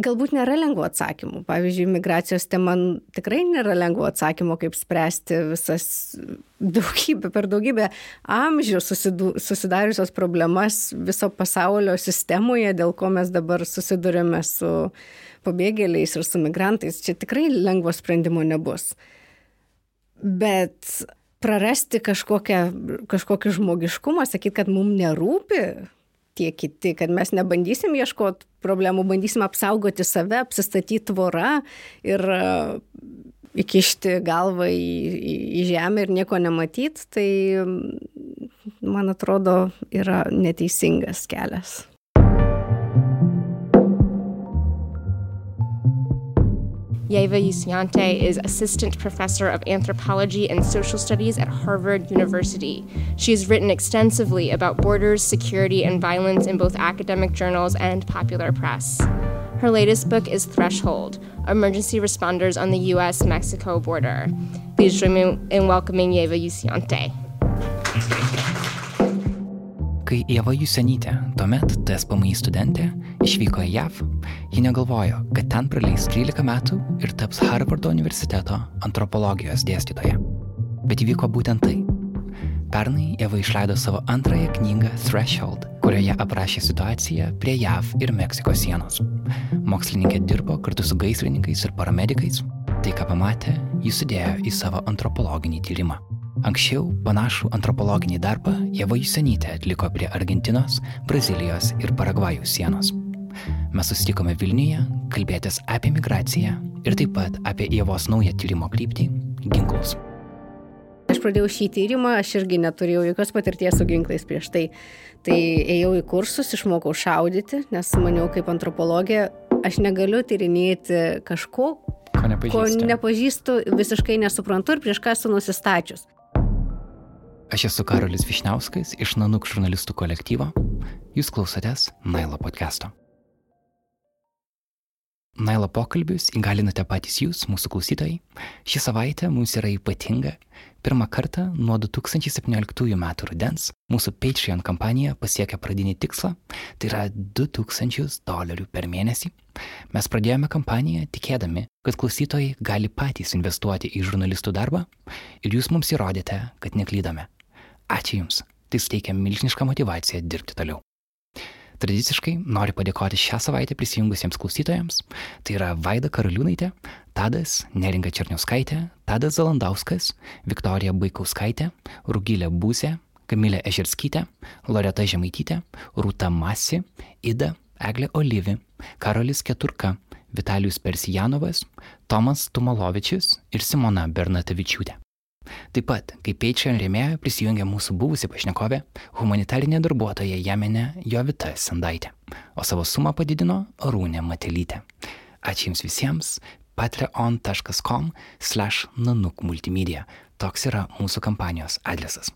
galbūt nėra lengvų atsakymų. Pavyzdžiui, migracijos tema tikrai nėra lengvų atsakymų, kaip spręsti visas daugybę, per daugybę amžių susidu, susidariusios problemas viso pasaulio sistemoje, dėl ko mes dabar susidurėme su pabėgėliais ir su migrantais. Čia tikrai lengvo sprendimo nebus. Bet prarasti kažkokią, kažkokį žmogiškumą, sakyti, kad mums nerūpi, tie kiti, kad mes nebandysim ieškoti problemų, bandysim apsaugoti save, apsistatyti tvorą ir e, įkišti galvą į, į, į žemę ir nieko nematyti, tai man atrodo yra neteisingas kelias. Yeva Yusiante is Assistant Professor of Anthropology and Social Studies at Harvard University. She has written extensively about borders, security, and violence in both academic journals and popular press. Her latest book is Threshold Emergency Responders on the US Mexico Border. Please join me in welcoming Yeva Yusiante. Kai Ieva Jusenytė, tuomet TSPMI studentė, išvyko į JAV, ji negalvojo, kad ten praleis 13 metų ir taps Harvardo universiteto antropologijos dėstytoja. Bet įvyko būtent tai. Pernai Eva išleido savo antrąją knygą Threshold, kurioje aprašė situaciją prie JAV ir Meksikos sienos. Mokslininkė dirbo kartu su gaisrininkais ir paramedikais. Tai, ką pamatė, jis sudėjo į savo antropologinį tyrimą. Anksčiau panašų antropologinį darbą Jeva Jusenytė atliko prie Argentinos, Brazilijos ir Paragvajų sienos. Mes susitikome Vilniuje kalbėtis apie migraciją ir taip pat apie Jėvos naują tyrimo kryptį - ginklus. Aš pradėjau šį tyrimą, aš irgi neturėjau jokios patirties su ginklais prieš tai. Tai ėjau į kursus, išmokau šaudyti, nes maniau kaip antropologija, aš negaliu tyrinėti kažko, ko nepažįstu. ko nepažįstu, visiškai nesuprantu ir prieš ką esu nusistačius. Aš esu Karolis Višniauskas iš Nanuk žurnalistų kolektyvo. Jūs klausotės Nailo podcast'o. Nailo pokalbius įgalinate patys jūs, mūsų klausytojai. Ši savaitė mums yra ypatinga. Pirmą kartą nuo 2017 m. rudens mūsų Patreon kampanija pasiekė pradinį tikslą, tai yra 2000 dolerių per mėnesį. Mes pradėjome kampaniją tikėdami, kad klausytojai gali patys investuoti į žurnalistų darbą ir jūs mums įrodėte, kad neklydome. Ačiū Jums, tai suteikia milžinišką motivaciją dirbti toliau. Tradiciškai noriu padėkoti šią savaitę prisijungusiems klausytojams. Tai yra Vaida Karaliūnaitė, Tadas Neringa Černiauskaitė, Tadas Zalandauskas, Viktorija Baikauskaitė, Rugilė Būsė, Kamilė Ežerskytė, Loreta Žemaitytė, Rūta Masi, Ida, Eglė Olyvi, Karolis Keturka, Vitalijus Persijanovas, Tomas Tumalovičius ir Simona Bernatavičiūtė. Taip pat, kaip Patreon rėmėja, prisijungė mūsų buvusi pašnekovė, humanitarinė darbuotoja Jemenė Jovita Sandaitė, o savo sumą padidino Rūnė Matelytė. Ačiū Jums visiems, patreon.com slash nanuk multimedia. Toks yra mūsų kampanijos adresas.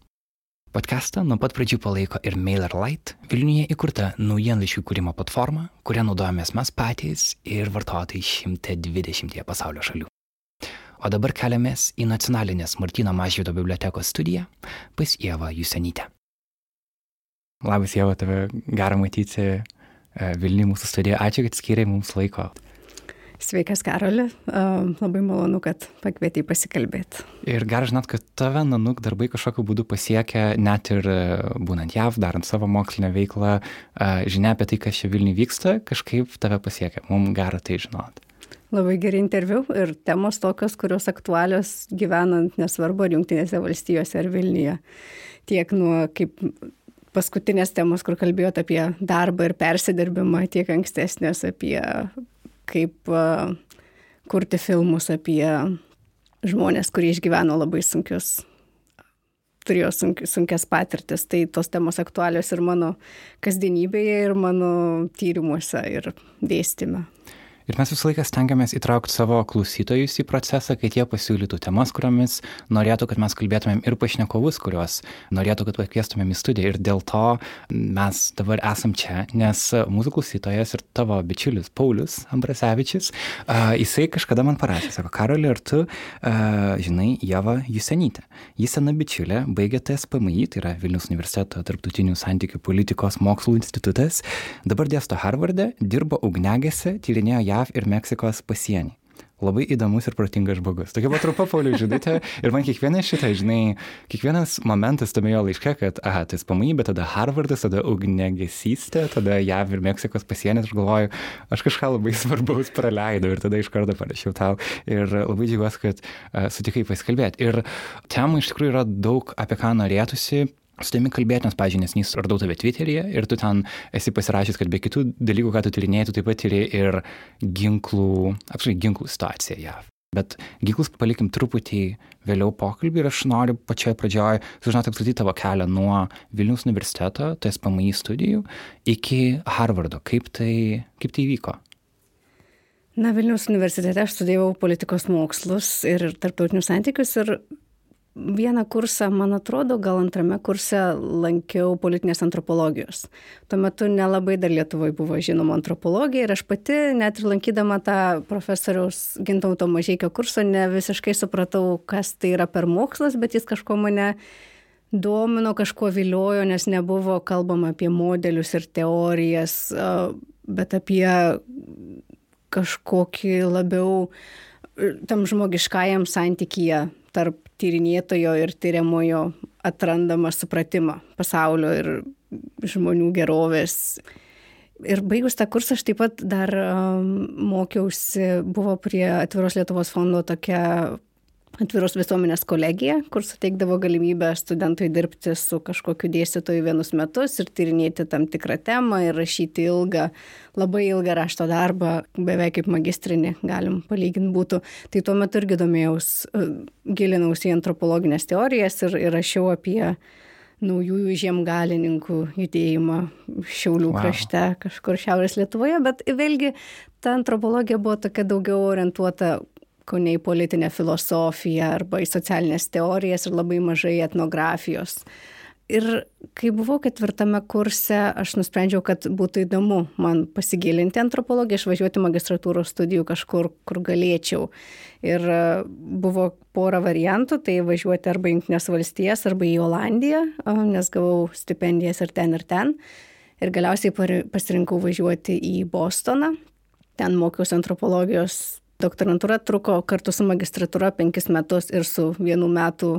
Podcastą nuo pat pradžių palaiko ir MailerLite, Vilniuje įkurta naujienlaiškių kūrimo platforma, kurią naudojamės mes patys ir vartotojai 120 pasaulio šalių. O dabar keliamės į nacionalinės Martino Mažvydo bibliotekos studiją pas Ievą Jusenytę. Labas, Ieva, tave gera matyti e, Vilniuje mūsų studijoje. Ačiū, kad skiriai mums laiko. Sveikas, Karoli. Labai malonu, kad pakvietei pasikalbėti. Ir gerai žinot, kad tave nanuk darbai kažkokiu būdu pasiekia, net ir e, būnant JAV, darant savo mokslinę veiklą, e, žinia apie tai, kas čia Vilniuje vyksta, kažkaip tave pasiekia. Mums gera tai žinot. Labai geri interviu ir temos tokios, kurios aktualios gyvenant, nesvarbu, ar Junktinėse valstijose, ar Vilniuje. Tiek nuo kaip paskutinės temos, kur kalbėjot apie darbą ir persidirbimą, tiek ankstesnės apie kaip kurti filmus apie žmonės, kurie išgyveno labai sunkius, turėjo sunk, sunkias patirtis. Tai tos temos aktualios ir mano kasdienybėje, ir mano tyrimuose, ir dėstyme. Ir mes visą laiką stengiamės įtraukti savo klausytojus į procesą, kad jie pasiūlytų temas, kuriomis norėtų, kad mes kalbėtumėm ir pašnekovus, kuriuos norėtų, kad pakviestumėm į studiją. Ir dėl to mes dabar esam čia, nes mūsų klausytojas ir tavo bičiulis Paulius Ambrasevičius, uh, jisai kažkada man parašė, sako, Karoli, ar tu uh, žinai Jeva Jusenytę? Jis sena bičiulė, baigė TSPMI, tai yra Vilnius universiteto tarptautinių santykių politikos mokslų institutas, dabar dėsto Harvarde, dirbo ugnegėse, tyrinėjo ją JAV ir Meksikos pasienį. Labai įdomus ir protingas žmogus. Tokia buvo trumpa Paulių žinutė ir man kiekvienas šitą, žinai, kiekvienas momentas tame jo laiške, kad, aha, tai SPMI, bet tada Harvardas, tada ugnegesystė, tada JAV ir Meksikos pasienis, aš galvoju, aš kažką labai svarbaus praleidau ir tada iš karto parašiau tau ir labai džiaugiuosi, kad uh, sutikai pasikalbėti. Ir temų iš tikrųjų yra daug, apie ką norėtųsi su tavimi kalbėti, nes, pažiūrėjau, nesnys radau tave Twitteryje ir tu ten esi pasirašęs, kad be kitų dalykų, ką tu tyrinėjai, tu taip pat tyri ir ginklų, apskritai ginklų situaciją JAV. Bet ginklus palikim truputį vėliau pokalbį ir aš noriu pačioje pradžioje sužinoti apskritai tavo kelią nuo Vilnius universiteto, TSPMI studijų, iki Harvardo. Kaip tai, kaip tai įvyko? Na, Vilnius universitete aš studijavau politikos mokslus ir tarptautinius santykius ir vieną kursą, man atrodo, gal antrame kurse lankiau politinės antropologijos. Tuo metu nelabai dar Lietuvoje buvo žinoma antropologija ir aš pati, net ir lankydama tą profesoriaus Gintauto Mažykio kursą, ne visiškai supratau, kas tai yra per mokslas, bet jis kažko mane domino, kažko viliojo, nes nebuvo kalbama apie modelius ir teorijas, bet apie kažkokį labiau tam žmogiškajam santykyje tarp tyrinėtojo ir tyriamojo atrandamą supratimą pasaulio ir žmonių gerovės. Ir baigus tą kursą aš taip pat dar um, mokiausi, buvo prie Atviros Lietuvos fondo tokia atviros visuomenės kolegija, kur suteikdavo galimybę studentui dirbti su kažkokiu dėstytoju vienus metus ir tyrinėti tam tikrą temą ir rašyti ilgą, labai ilgą rašto darbą, beveik kaip magistrinį, galim palyginti būtų. Tai tuo metu irgi domėjaus, gilinausi į antropologinės teorijas ir, ir rašiau apie naujųjų žiemgalininkų judėjimą Šiaulių wow. krašte, kažkur Šiaurės Lietuvoje, bet vėlgi ta antropologija buvo tokia daugiau orientuota kaune į politinę filosofiją arba į socialinės teorijas ir labai mažai etnografijos. Ir kai buvau ketvirtame kurse, aš nusprendžiau, kad būtų įdomu man pasigilinti antropologiją, išvažiuoti magistratūros studijų kažkur, kur galėčiau. Ir e, buvo pora variantų, tai važiuoti arba į Junktinės valstijas, arba į Olandiją, nes gavau stipendijas ir ten, ir ten. Ir galiausiai pasirinkau važiuoti į Bostoną. Ten mokiausi antropologijos Doktorantūra truko kartu su magistratūra penkis metus ir su vienu metu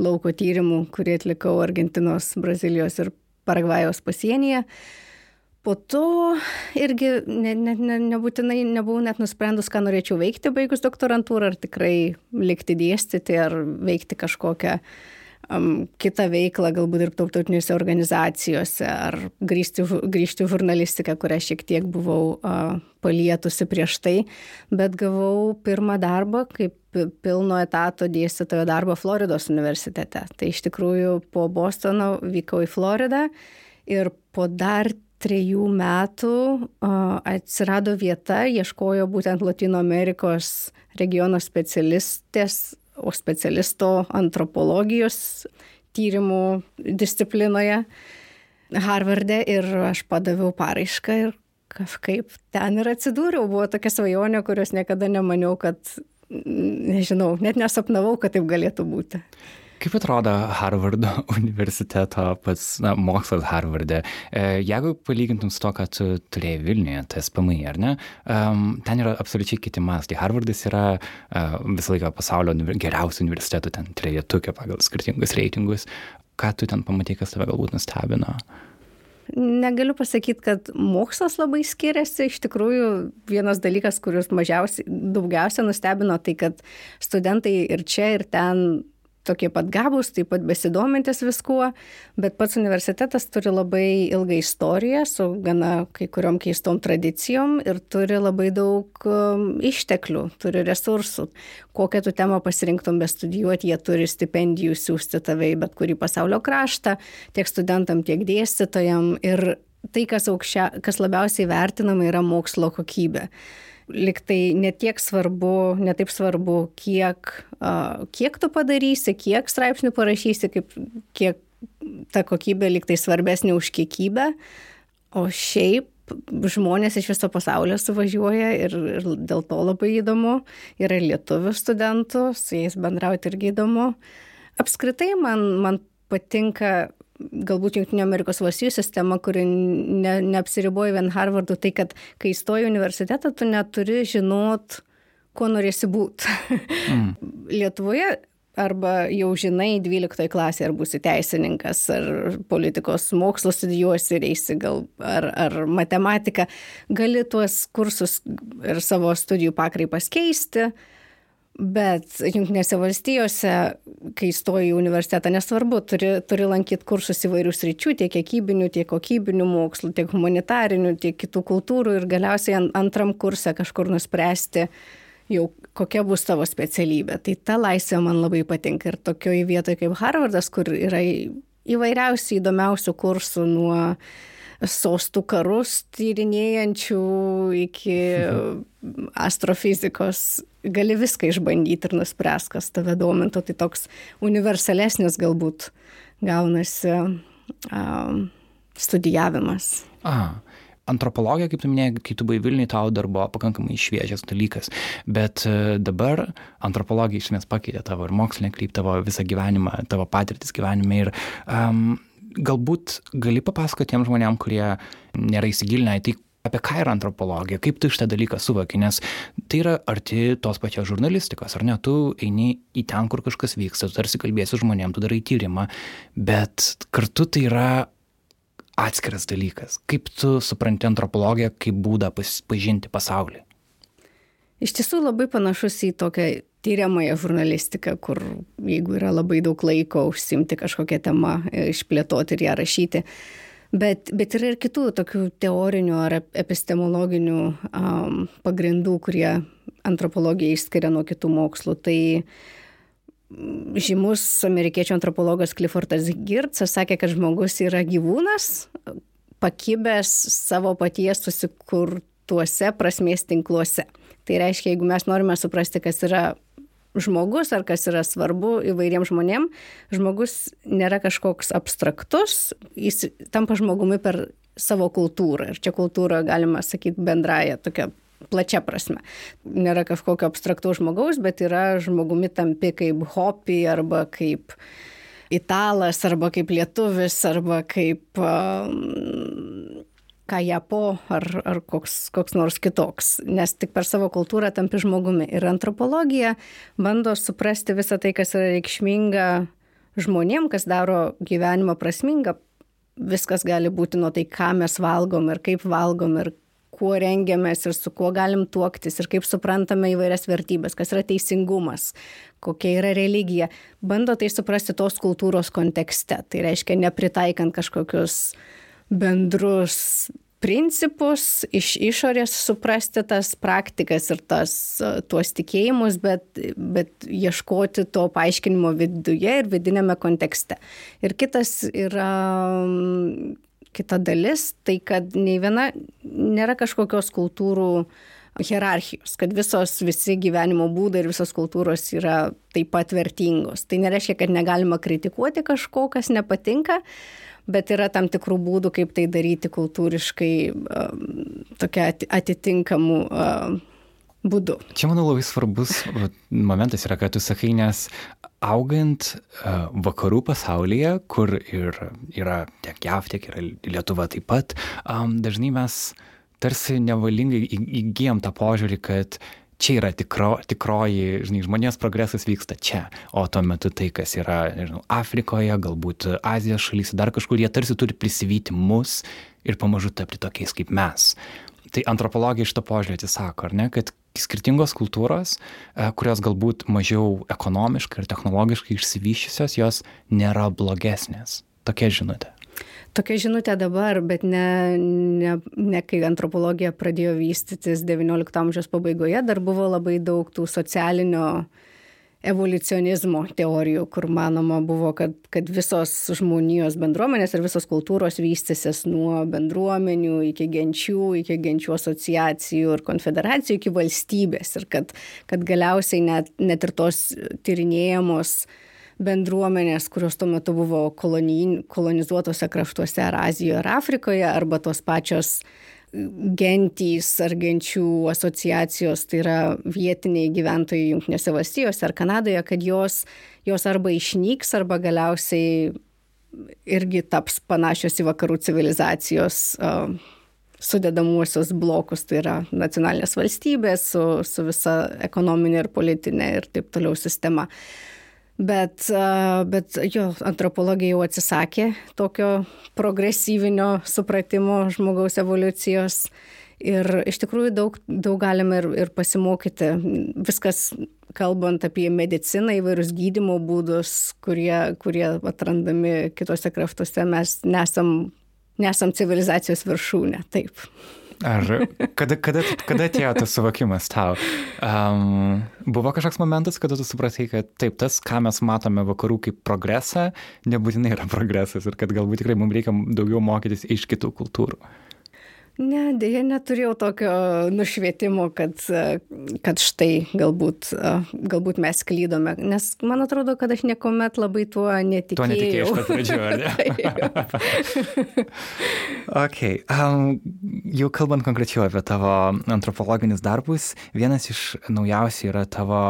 lauko tyrimu, kurį atlikau Argentinos, Brazilijos ir Paragvajaus pasienyje. Po to irgi ne, ne, ne, nebūtinai nebuvau net nusprendus, ką norėčiau veikti baigus doktorantūrą, ar tikrai likti dėstyti, ar veikti kažkokią um, kitą veiklą, galbūt ir tautinėse organizacijose, ar grįžti, grįžti į žurnalistiką, kurią šiek tiek buvau uh, palietusi prieš tai, bet gavau pirmą darbą kaip pilno etato dėstytojo darbą Floridos universitete. Tai iš tikrųjų po Bostono vykau į Floridą ir po dar trejų metų uh, atsirado vieta, ieškojo būtent Latino Amerikos regiono specialistės o specialisto antropologijos tyrimų disciplinoje Harvarde ir aš padaviau paraišką ir kažkaip ten ir atsidūriau. Buvo tokia svajonė, kurios niekada nemaniau, kad, nežinau, net nesapnavau, kad taip galėtų būti. Kaip atrodo Harvardo universiteto pats na, mokslas Harvarde? E, jeigu palygintum su to, kad tu turėjai Vilniuje, TSPMI, ar ne, ten yra absoliučiai kiti mastai. Harvardas yra uh, visą laiką pasaulio geriausių universitetų, ten trejetukė pagal skirtingus reitingus. Ką tu ten pamatai, kas tave galbūt nustebino? Negaliu pasakyti, kad mokslas labai skiriasi. Iš tikrųjų, vienas dalykas, kuris mažiausiai, daugiausia nustebino, tai kad studentai ir čia, ir ten tokie pat gabūs, taip pat besidomintis viskuo, bet pats universitetas turi labai ilgą istoriją su gana kai kuriuom keistom tradicijom ir turi labai daug um, išteklių, turi resursų. Kokią tu temą pasirinktum bestudijuoti, jie turi stipendijų siūsti tave į bet kurį pasaulio kraštą, tiek studentam, tiek dėstytojam ir tai, kas, aukščia, kas labiausiai vertinama, yra mokslo kokybė liktai netiek svarbu, netaip svarbu, kiek, kiek tu padarysi, kiek straipsnių parašysi, kaip, kiek ta kokybė liktai svarbesnė už kiekybę, o šiaip žmonės iš viso pasaulio suvažiuoja ir, ir dėl to labai įdomu. Yra lietuvių studentų, su jais bendrauti irgi įdomu. Apskritai man, man patinka galbūt Junktinio Amerikos valstybių sistema, kuri ne, neapsiriboja vien Harvardu, tai kad kai įstoji universitetą, tu neturi žinot, kuo norėsi būti. Mm. Lietuvoje arba jau žinai 12 klasėje, ar būsi teisininkas, ar politikos mokslus studijuosi ir eisi gal, ar, ar matematiką, gali tuos kursus ir savo studijų pakraipas keisti. Bet Junktinėse valstijose, kai stoji į universitetą, nesvarbu, turi, turi lankyti kursus įvairių sričių, tiek kiekybinių, tiek kokybinių mokslų, tiek humanitarinių, tiek kitų kultūrų ir galiausiai antram kursą kažkur nuspręsti, jau kokia bus tavo specialybė. Tai ta laisvė man labai patinka ir tokioje vietoje kaip Harvardas, kur yra įvairiausių įdomiausių kursų nuo sostų karus tyrinėjančių iki astrofizikos. Gali viską išbandyti ir nuspręs, kas tave domintų. Tai toks universalesnis galbūt gaunasi um, studijavimas. Aha antropologija, kaip tu minėjai, kai tu buvai Vilniui, tau dar buvo pakankamai šviežias dalykas, bet e, dabar antropologija iš esmės pakeitė tavo ir mokslinę kryptį, tavo visą gyvenimą, tavo patirtis gyvenime ir um, galbūt gali papasakoti tiem žmonėm, kurie nėra įsigilinę į tai, apie ką yra antropologija, kaip tu šitą dalyką suvoki, nes tai yra arti tos pačios žurnalistikos, ar ne, tu eini į ten, kur kažkas vyksta, tu tarsi kalbėsi žmonėm, tu darai tyrimą, bet kartu tai yra atskiras dalykas. Kaip tu supranti antropologiją kaip būdą pažinti pasaulį? Iš tiesų labai panašus į tokią tyriamąją žurnalistiką, kur jeigu yra labai daug laiko užsimti kažkokią temą, išplėtoti ir ją rašyti. Bet, bet yra ir kitų tokių teorinių ar epistemologinių um, pagrindų, kurie antropologiją išskiria nuo kitų mokslų. Tai žymus amerikiečių antropologas Cliffordas Girtsas sakė, kad žmogus yra gyvūnas, pakibęs savo paties susikurtuose prasmės tinkluose. Tai reiškia, jeigu mes norime suprasti, kas yra žmogus ar kas yra svarbu įvairiems žmonėms, žmogus nėra kažkoks abstraktus, jis tampa žmogumi per savo kultūrą. Ir čia kultūra, galima sakyti, bendraja tokia plačia prasme. Nėra kažkokio abstraktaus žmogaus, bet yra žmogumi tampi kaip hopi arba kaip italas, arba kaip lietuvis, arba kaip um, kajapo ar, ar koks, koks nors kitoks. Nes tik per savo kultūrą tampi žmogumi. Ir antropologija bando suprasti visą tai, kas yra reikšminga žmonėm, kas daro gyvenimą prasmingą. Viskas gali būti nuo tai, ką mes valgom ir kaip valgom ir kuo rengiamės ir su kuo galim tuoktis ir kaip suprantame įvairias vertybės, kas yra teisingumas, kokia yra religija. Bando tai suprasti tos kultūros kontekste. Tai reiškia nepritaikant kažkokius bendrus principus, iš išorės suprasti tas praktikas ir tas, tuos tikėjimus, bet, bet ieškoti to paaiškinimo viduje ir vidinėme kontekste. Ir kitas yra kita dalis, tai kad nei viena nėra kažkokios kultūrų hierarchijos, kad visos, visi gyvenimo būdai ir visos kultūros yra taip pat vertingos. Tai nereiškia, kad negalima kritikuoti kažko, kas nepatinka, bet yra tam tikrų būdų, kaip tai daryti kultūriškai tokia atitinkamų būdu. Čia, manau, labai svarbus momentas yra, kad tu sakai, nes augant vakarų pasaulyje, kur ir yra tiek JAV, tiek yra Lietuva taip pat, dažnai mes tarsi nevalingai įgyjam tą požiūrį, kad čia yra tikro, tikroji, žinai, žmonės progresas vyksta čia, o tuo metu tai, kas yra, nežinau, Afrikoje, galbūt Azijos šalyse, dar kažkur, jie tarsi turi prisivyti mus ir pamažu tapti tokiais kaip mes. Tai antropologija iš to požiūrį atsisako, ar ne, kad skirtingos kultūros, e, kurios galbūt mažiau ekonomiškai ir technologiškai išsivyščiusios, jos nėra blogesnės. Tokia žinutė. Tokia žinutė dabar, bet ne, ne, ne kai antropologija pradėjo vystytis XIX amžiaus pabaigoje, dar buvo labai daug tų socialinio evoliucionizmo teorijų, kur manoma buvo, kad, kad visos žmonijos bendruomenės ir visos kultūros vystysis nuo bendruomenių iki genčių, iki genčių asociacijų ir konfederacijų iki valstybės. Ir kad, kad galiausiai net, net ir tos tyrinėjamos bendruomenės, kurios tuo metu buvo kolonizuotose kraštuose ar Azijoje ar Afrikoje, arba tos pačios gentys ar genčių asociacijos, tai yra vietiniai gyventojai Junktinėse valstijose ar Kanadoje, kad jos, jos arba išnyks, arba galiausiai irgi taps panašios į vakarų civilizacijos uh, sudedamuosius blokus, tai yra nacionalinės valstybės su, su visa ekonominė ir politinė ir taip toliau sistema. Uh, Bet, bet jo, antropologija jau atsisakė tokio progresyvinio supratimo žmogaus evoliucijos. Ir iš tikrųjų daug, daug galime ir, ir pasimokyti. Viskas kalbant apie mediciną, įvairius gydimo būdus, kurie, kurie atrandami kitose kraftuose, mes nesam, nesam civilizacijos viršūnė. Taip. Ar kada, kada, kada atėjo tas suvokimas tau? Um, buvo kažkoks momentas, kada tu supratai, kad taip, tas, ką mes matome vakarų kaip progresą, nebūtinai yra progresas ir kad galbūt tikrai mums reikia daugiau mokytis iš kitų kultūrų. Ne, dėja neturėjau tokio nušvietimo, kad, kad štai galbūt, galbūt mes klydome, nes man atrodo, kad aš niekuomet labai tuo netikėjau. Tuo netikėjau iš pat pradžių, ar ne? ok, um, jau kalbant konkrečiau apie tavo antropologinius darbus, vienas iš naujausių yra tavo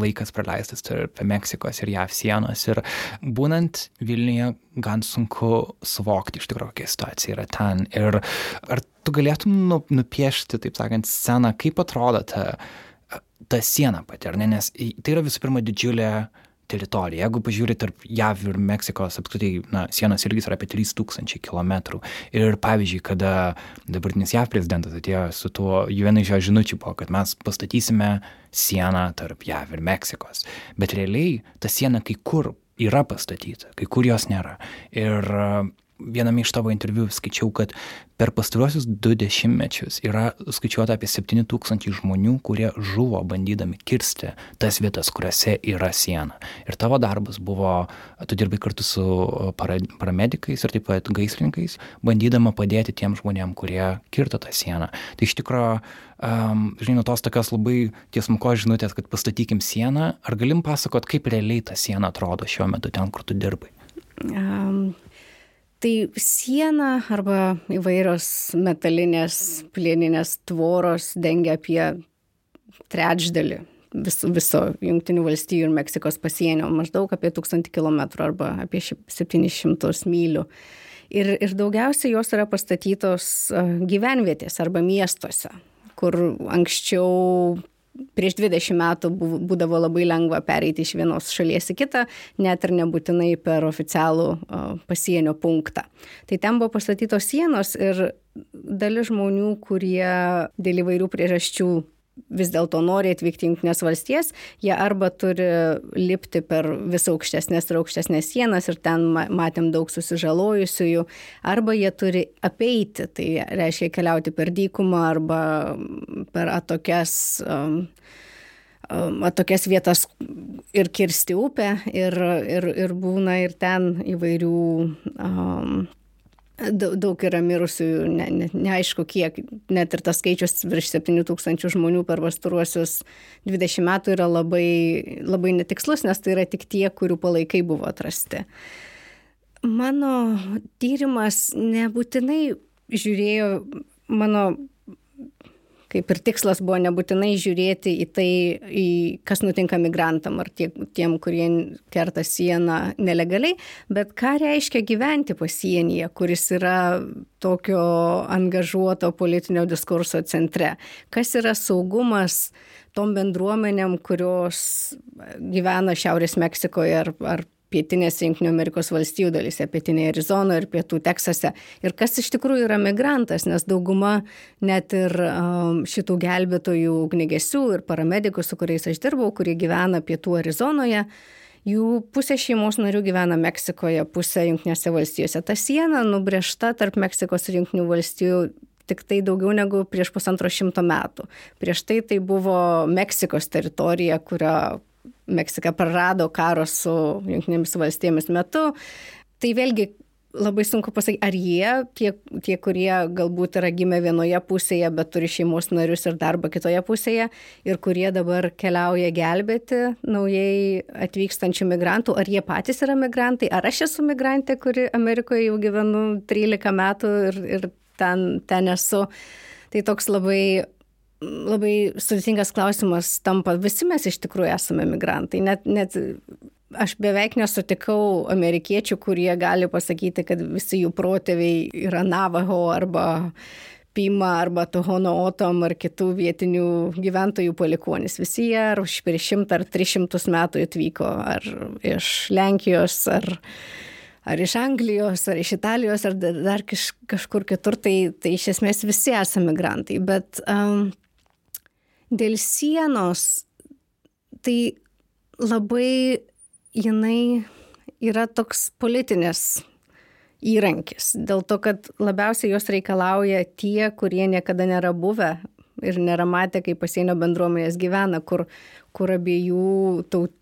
laikas praleistas tarp Meksikos ir JAV sienos ir būnant Vilniuje gan sunku suvokti iš tikrųjų, kokia situacija yra ten. Ir ar tu galėtum nu, nupiešti, taip sakant, sceną, kaip atrodo ta, ta siena pati, ar ne? Nes tai yra visų pirma didžiulė teritorija. Jeigu pažiūrė tarp JAV ir Meksikos, apskritai, na, sienos ilgis yra apie 3000 km. Ir pavyzdžiui, kada dabartinis JAV prezidentas atėjo su tuo, viena iš jo žinučių buvo, kad mes pastatysime sieną tarp JAV ir Meksikos. Bet realiai ta siena kai kur yra pastatyta, kai kur jos nėra. Ir viename iš tavo interviu skaičiau, kad per pastaruosius du dešimtmečius yra skaičiuota apie 7 tūkstančiai žmonių, kurie žuvo bandydami kirsti tas vietas, kuriuose yra siena. Ir tavo darbas buvo, tu dirbai kartu su para, paramedikais ir taip pat gaisrininkais, bandydama padėti tiem žmonėm, kurie kirto tą sieną. Tai iš tikrųjų, um, žinai, tos tokios labai tiesmuko žinutės, kad pastatykim sieną, ar galim pasakot, kaip realiai ta siena atrodo šiuo metu ten, kur tu dirbai? Um, Tai siena arba įvairios metalinės plieninės tvoros dengia apie trečdalį viso, viso Junktinių valstybių ir Meksikos pasienio, maždaug apie 1000 km arba apie 700 mylių. Ir, ir daugiausiai jos yra pastatytos gyvenvietės arba miestuose, kur anksčiau prieš 20 metų būdavo labai lengva pereiti iš vienos šalies į kitą, net ir nebūtinai per oficialų pasienio punktą. Tai ten buvo pastatytos sienos ir dalis žmonių, kurie dėl įvairių priežasčių vis dėlto nori atvykti į Junktinės valstijas, jie arba turi lipti per vis aukštesnės ir aukštesnės sienas ir ten matėm daug susižalojusiųjų, arba jie turi apeiti, tai reiškia keliauti per dykumą arba per atokias um, um, tokias vietas ir kirsti upę ir, ir, ir būna ir ten įvairių um, daug yra mirusiųjų, ne, ne, neaišku kiek, net ir tas skaičius virš 7 tūkstančių žmonių per pastaruosius 20 metų yra labai, labai netikslus, nes tai yra tik tie, kurių palaikai buvo atrasti. Mano tyrimas nebūtinai žiūrėjo, mano kaip ir tikslas buvo nebūtinai žiūrėti į tai, į kas nutinka migrantam ar tie, tiem, kurie kerta sieną nelegaliai, bet ką reiškia gyventi pasienyje, kuris yra tokio angažuoto politinio diskurso centre. Kas yra saugumas tom bendruomenėm, kurios gyvena Šiaurės Meksikoje ar, ar pietinėse Junktinių Amerikos valstijų dalyse, pietinėje Arizonoje ir pietų Teksase. Ir kas iš tikrųjų yra migrantas, nes dauguma net ir um, šitų gelbėtojų ugnigesių ir paramedikų, su kuriais aš dirbau, kurie gyvena pietų Arizonoje, jų pusė šeimos narių gyvena Meksikoje, pusė Junktinėse valstijose. Ta siena nubriežta tarp Meksikos ir Junktinių valstijų tik tai daugiau negu prieš pusantro šimto metų. Prieš tai tai buvo Meksikos teritorija, kurią Meksika prarado karo su Junktinėmis valstybėmis metu. Tai vėlgi labai sunku pasakyti, ar jie, tie, tie, kurie galbūt yra gimę vienoje pusėje, bet turi šeimos narius ir darbą kitoje pusėje, ir kurie dabar keliauja gelbėti naujai atvykstančių migrantų, ar jie patys yra migrantai, ar aš esu migrantė, kuri Amerikoje jau gyvenu 13 metų ir, ir ten, ten esu. Tai toks labai labai sudėtingas klausimas tampa, visi mes iš tikrųjų esame migrantai, net, net aš beveik nesutikau amerikiečių, kurie gali pasakyti, kad visi jų protėviai yra Navajo arba Pima arba Tohono Otom ar kitų vietinių gyventojų palikonis. Visi jie ar už prieš šimtą ar tris šimtus metų atvyko ar iš Lenkijos ar, ar iš Anglijos ar iš Italijos ar dar kaž, kažkur kitur. Tai, tai iš esmės visi esame migrantai. Bet um, dėl sienos tai labai jinai yra toks politinis įrankis, dėl to, kad labiausiai jos reikalauja tie, kurie niekada nėra buvę ir nėra matę, kaip pasienio bendruomenės gyvena, kur, kur abiejų taut,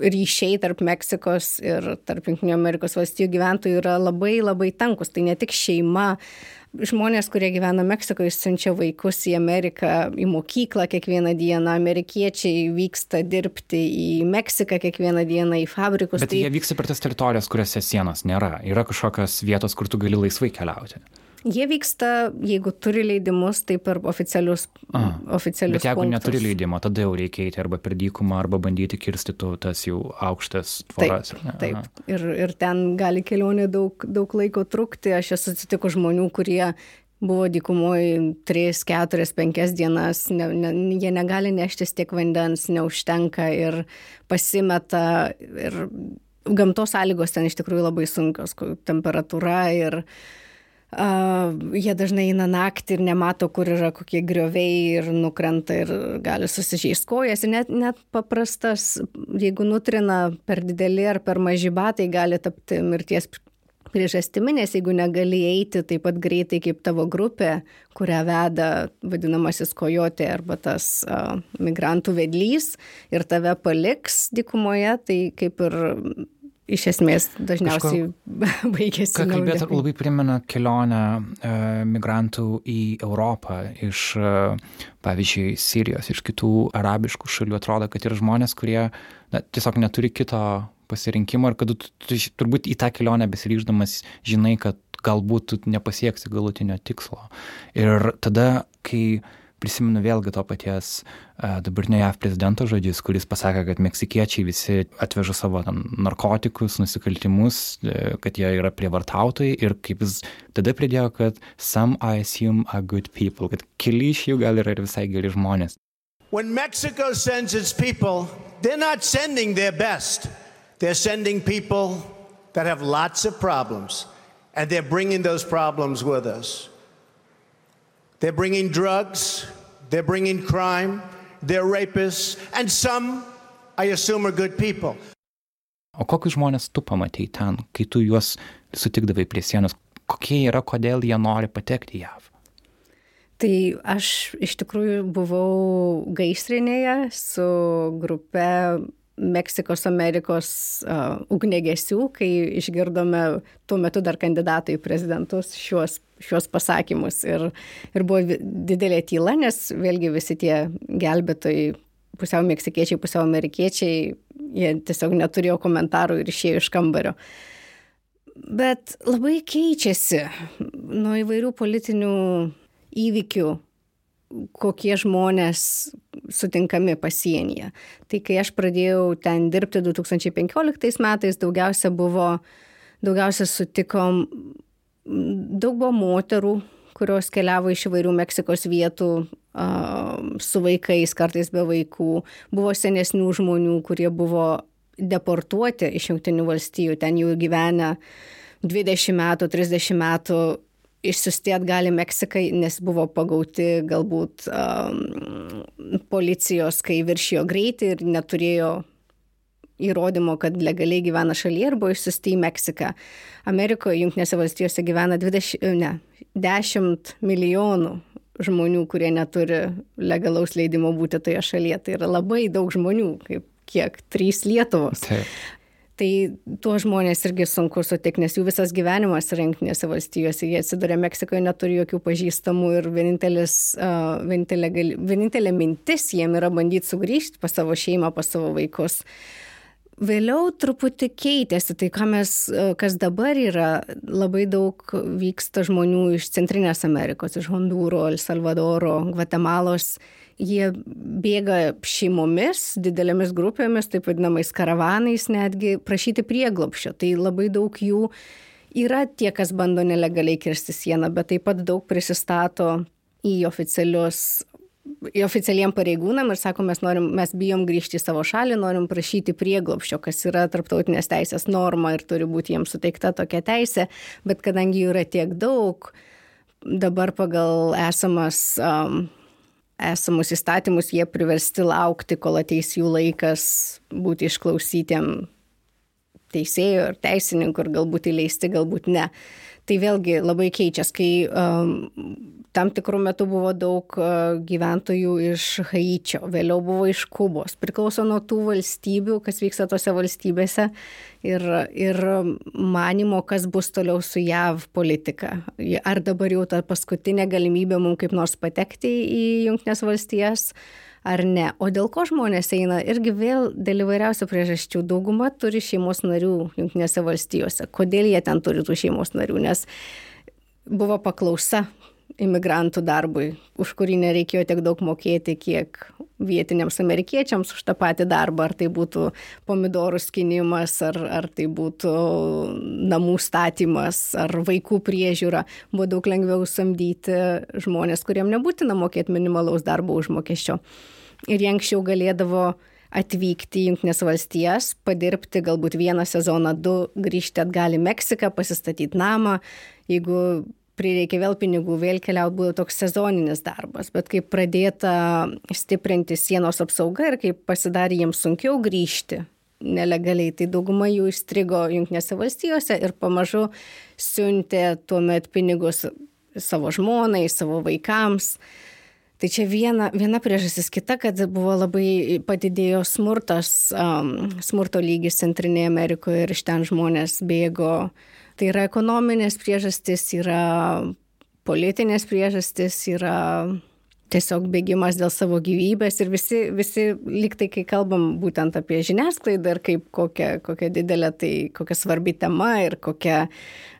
ryšiai tarp Meksikos ir tarp Junktinių Amerikos valstijų gyventojų yra labai labai tankus. Tai ne tik šeima, žmonės, kurie gyvena Meksikoje, siunčia vaikus į Ameriką, į mokyklą kiekvieną dieną, amerikiečiai vyksta dirbti į Meksiką kiekvieną dieną, į fabrikus. Bet tai... jie vyksta per tas teritorijas, kuriuose sienos nėra. Yra kažkokios vietos, kur tu gali laisvai keliauti. Jie vyksta, jeigu turi leidimus, tai per oficialius, Aha. oficialius Bet jeigu punktus. neturi leidimo, tada jau reikia eiti arba per dykumą, arba bandyti kirsti tu tas jau aukštas tvoras. Taip, taip. Ir, ir ten gali kelionė daug, daug laiko trukti. Aš esu atsitiku žmonių, kurie buvo dykumoje 3, 4, 5 dienas, ne, ne, jie negali neštis tiek vandens, neužtenka ir pasimeta. Ir gamtos sąlygos ten iš tikrųjų labai sunkios, temperatūra ir Uh, jie dažnai eina naktį ir nemato, kur yra kokie grioviai ir nukrenta ir gali susižeisti kojas. Ir net, net paprastas, jeigu nutrina per dideli ar per maži batai, gali tapti mirties priežastimi, nes jeigu negali eiti taip pat greitai kaip tavo grupė, kurią veda vadinamasis kojotė arba tas uh, migrantų vedlys ir tave paliks dikumoje, tai kaip ir iš esmės dažniausiai Kažko, baigėsi. Ką kalbėti labai primena kelionę e, migrantų į Europą iš, e, pavyzdžiui, Sirijos, iš kitų arabiškų šalių. Atrodo, kad yra žmonės, kurie na, tiesiog neturi kito pasirinkimo ir kad tu, tu turbūt į tą kelionę besiryždamas žinai, kad galbūt tu nepasieksi galutinio tikslo. Ir tada, kai prisimenu vėlgi to paties uh, dabartinio JAV prezidento žodžius, kuris pasakė, kad meksikiečiai visi atveža savo tam, narkotikus, nusikaltimus, uh, kad jie yra prievartautojai ir kaip jis tada pridėjo, kad some I assume are good people, kad keli iš jų gal yra ir visai geri žmonės. When Mexico sends its people, they're not sending their best. They're sending people that have lots of problems, and they're bringing those problems with us. They're bringing drugs, they're bringing crime, they're rapists, and some, I assume, are good people. O kokius žmonės tu pamatai ten, kai tu juos sutikdavai prie sienos? Kokie yra, kodėl jie nori patekti į JAV? Tai aš iš tikrųjų buvau gaisrinėje su grupe Meksikos Amerikos ugnegesių, kai išgirdome tuo metu dar kandidatų į prezidentus šiuos, šiuos pasakymus. Ir, ir buvo didelė tyla, nes vėlgi visi tie gelbėtojai, pusiau meksikiečiai, pusiau amerikiečiai, jie tiesiog neturėjo komentarų ir išėjo iš kambario. Bet labai keičiasi nuo įvairių politinių įvykių kokie žmonės sutinkami pasienyje. Tai kai aš pradėjau ten dirbti 2015 metais, daugiausia buvo, daugiausia sutikom, daug buvo moterų, kurios keliavo iš įvairių Meksikos vietų su vaikais, kartais be vaikų. Buvo senesnių žmonių, kurie buvo deportuoti iš Junktinių valstijų, ten jau gyvenę 20 metų, 30 metų išsiusti atgal į Meksiką, nes buvo pagauti galbūt um, policijos, kai viršijo greitį ir neturėjo įrodymo, kad legaliai gyvena šalyje ir buvo išsiusti į Meksiką. Amerikoje, Junktinėse valstijose gyvena 20, ne, 10 milijonų žmonių, kurie neturi legalaus leidimo būti toje šalyje. Tai yra labai daug žmonių, kaip, kiek trys Lietuvos. Taip. Tai tuos žmonės irgi sunku sutikti, nes jų visas gyvenimas yra Junktinėse valstijose. Jie atsiduria Meksikoje, neturi jokių pažįstamų ir uh, vienintelė, vienintelė mintis jiem yra bandyti sugrįžti pas savo šeimą, pas savo vaikus. Vėliau truputį keitėsi, tai ką mes, kas dabar yra, labai daug vyksta žmonių iš Centrinės Amerikos, iš Hondūro, El Salvadoro, Gvatemalos jie bėga šeimomis, didelėmis grupėmis, taip vadinamais karavanais netgi, prašyti prieglopščio. Tai labai daug jų yra tie, kas bando nelegaliai kirsti sieną, bet taip pat daug prisistato į oficialius oficialiem pareigūnam ir sako, mes, norim, mes bijom grįžti į savo šalį, norim prašyti prieglopščio, kas yra tarptautinės teisės norma ir turi būti jiems suteikta tokia teisė, bet kadangi jų yra tiek daug, dabar pagal esamas um, esamus įstatymus jie priversti laukti, kol ateis jų laikas būti išklausytiem teisėjų ar teisininkų ir galbūt įleisti, galbūt ne. Tai vėlgi labai keičias, kai um, tam tikrų metų buvo daug gyventojų iš Haičio, vėliau buvo iš Kubos. Priklauso nuo tų valstybių, kas vyksta tose valstybėse ir, ir manimo, kas bus toliau su JAV politika. Ar dabar jau ta paskutinė galimybė mums kaip nors patekti į Junktinės valstijas ar ne. O dėl ko žmonės eina, irgi vėl dėl įvairiausių priežasčių. Dauguma turi šeimos narių Junktinėse valstijose. Kodėl jie ten turi tų šeimos narių? Nes buvo paklausa imigrantų darbui, už kurį nereikėjo tiek daug mokėti, kiek vietiniams amerikiečiams už tą patį darbą, ar tai būtų pomidorų skinimas, ar, ar tai būtų namų statymas, ar vaikų priežiūra. Buvo daug lengviau samdyti žmonės, kuriem nebūtina mokėti minimalaus darbo užmokesčio. Ir jie anksčiau galėdavo atvykti į Junktinės valstijas, padirbti galbūt vieną sezoną, du, grįžti atgal į Meksiką, pasistatyti namą. Jeigu prireikė vėl pinigų, vėl keliauti buvo toks sezoninis darbas, bet kai pradėta stiprinti sienos apsauga ir kai pasidarė jiems sunkiau grįžti nelegaliai, tai dauguma jų įstrigo Junktinėse valstijose ir pamažu siuntė tuomet pinigus savo žmonai, savo vaikams. Tai čia viena, viena priežastis, kita, kad buvo labai padidėjo smurtas, um, smurto lygis Centrinėje Amerikoje ir iš ten žmonės bėgo uh, Tai yra ekonominės priežastis, yra politinės priežastis, yra tiesiog bėgimas dėl savo gyvybės ir visi, visi liktai, kai kalbam būtent apie žiniasklaidą ir kaip kokia, kokia didelė tai, kokia svarbi tema ir kokia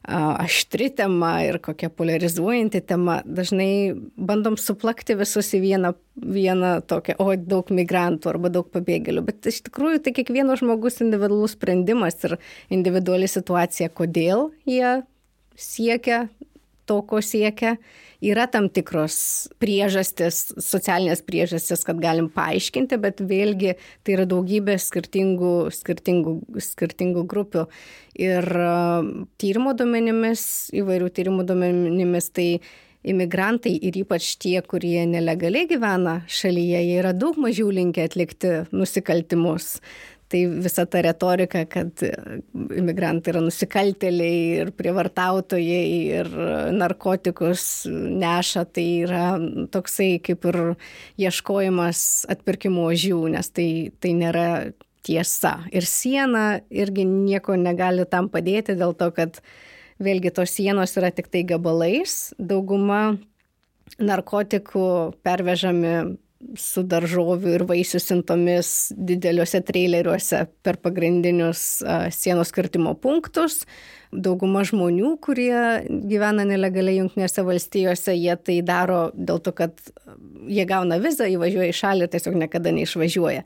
aštri tema ir kokia polarizuojanti tema, dažnai bandom suplakti visus į vieną, vieną tokią, o daug migrantų arba daug pabėgėlių, bet iš tikrųjų tai kiekvieno žmogus individualus sprendimas ir individuali situacija, kodėl jie siekia to, ko siekia yra tam tikros priežastis, socialinės priežastis, kad galim paaiškinti, bet vėlgi tai yra daugybė skirtingų, skirtingų, skirtingų grupių. Ir tyrimo duomenimis, įvairių tyrimų duomenimis, tai imigrantai ir ypač tie, kurie nelegaliai gyvena šalyje, jie yra daug mažiau linkę atlikti nusikaltimus tai visa ta retorika, kad imigrantai yra nusikaltėliai ir prievartautojai ir narkotikus neša, tai yra toksai kaip ir ieškojimas atpirkimo ožių, nes tai, tai nėra tiesa. Ir siena irgi nieko negali tam padėti dėl to, kad vėlgi tos sienos yra tik tai gabalais. Dauguma narkotikų pervežami su daržovių ir vaisių sintomis dideliuose traileriuose per pagrindinius sienos kirtimo punktus. Dauguma žmonių, kurie gyvena nelegaliai Junktinėse valstijose, jie tai daro dėl to, kad jie gauna vizą, įvažiuoja į šalį ir tiesiog niekada neišvažiuoja.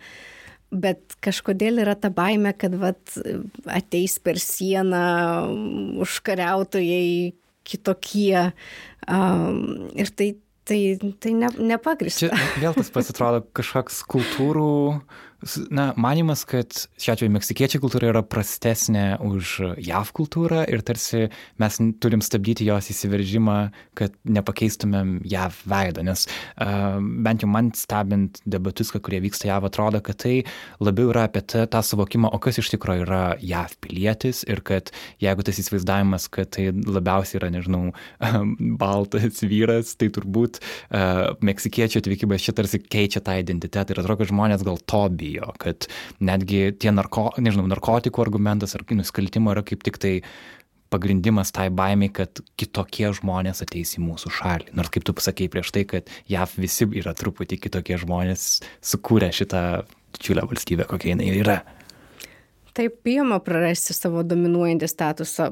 Bet kažkodėl yra ta baime, kad vat, ateis per sieną užkariautojai kitokie. Um, ir tai tai tai ne nepagrįsta. Čia vėl tas pats atrodo kažkoks kultūrų na, manimas, kad šiuo atveju meksikiečių kultūra yra prastesnė už JAV kultūrą ir tarsi mes turim stabdyti jos įsiveržimą, kad nepakeistumėm JAV veidą, nes uh, bent jau man stebint debatus, kurie vyksta JAV, atrodo, kad tai labiau yra apie tą, tą suvokimą, o kas iš tikrųjų yra JAV pilietis ir kad jeigu tas įsivaizdavimas, kad tai labiausiai yra, nežinau, baltas vyras, tai turbūt uh, meksikiečių atvykimas čia tarsi keičia tą identitetą ir atrodo, kad žmonės gal to bijo bijo, kad netgi tie narko, nežinau, narkotikų argumentas ar nusikaltimo yra kaip tik tai pagrindimas tai baimiai, kad kitokie žmonės ateis į mūsų šalį. Nors kaip tu pasakėjai prieš tai, kad JAV visi yra truputį kitokie žmonės, sukūrė šitą didžiulę valstybę, kokia jinai yra. Taip, bijoma prarasti savo dominuojantį statusą.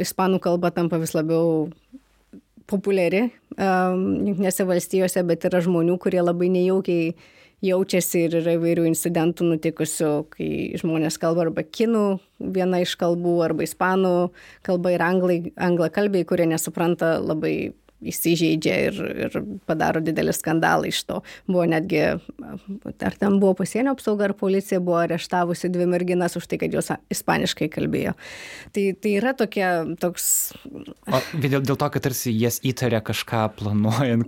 Ispanų kalba tampa vis labiau populiari um, Junktinėse valstijose, bet yra žmonių, kurie labai nejaukiai jaučiasi ir yra įvairių incidentų nutikusių, kai žmonės kalba arba kinų viena iš kalbų, arba ispanų kalba ir anglai, anglakalbiai, kurie nesupranta labai įsižeidžia ir, ir padaro didelį skandalą iš to. Buvo netgi, ar ten buvo pasienio apsauga ar policija buvo areštavusi dvi merginas už tai, kad jos ispaniškai kalbėjo. Tai, tai yra tokia, toks... O dėl, dėl to, kad tarsi jas įtarė kažką planuojant.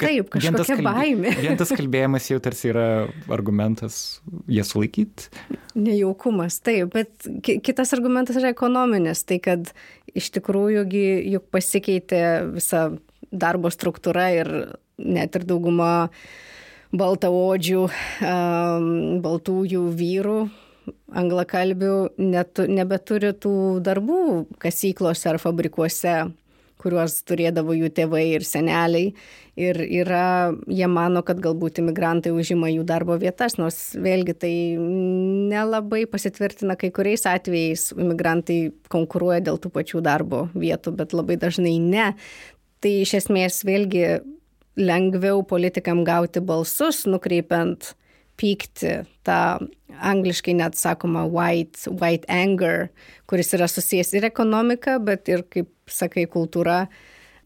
Taip, kažkokia kalbė, baimė. Vien tas kalbėjimas jau tarsi yra argumentas jas sulaikyti. Nejaukumas, taip, bet kitas argumentas yra ekonominis, tai kad iš tikrųjų juk pasikeitė visa darbo struktūra ir net ir dauguma baltaodžių, um, baltųjų vyrų, anglakalbių net, nebeturi tų darbų kasyklose ar fabrikuose kuriuos turėdavo jų tėvai ir seneliai. Ir yra, jie mano, kad galbūt imigrantai užima jų darbo vietas, nors vėlgi tai nelabai pasitvirtina kai kuriais atvejais. Imigrantai konkuruoja dėl tų pačių darbo vietų, bet labai dažnai ne. Tai iš esmės vėlgi lengviau politikam gauti balsus, nukreipiant pykti, tą angliškai net sakoma white, white anger, kuris yra susijęs ir ekonomika, bet ir, kaip sakai, kultūra,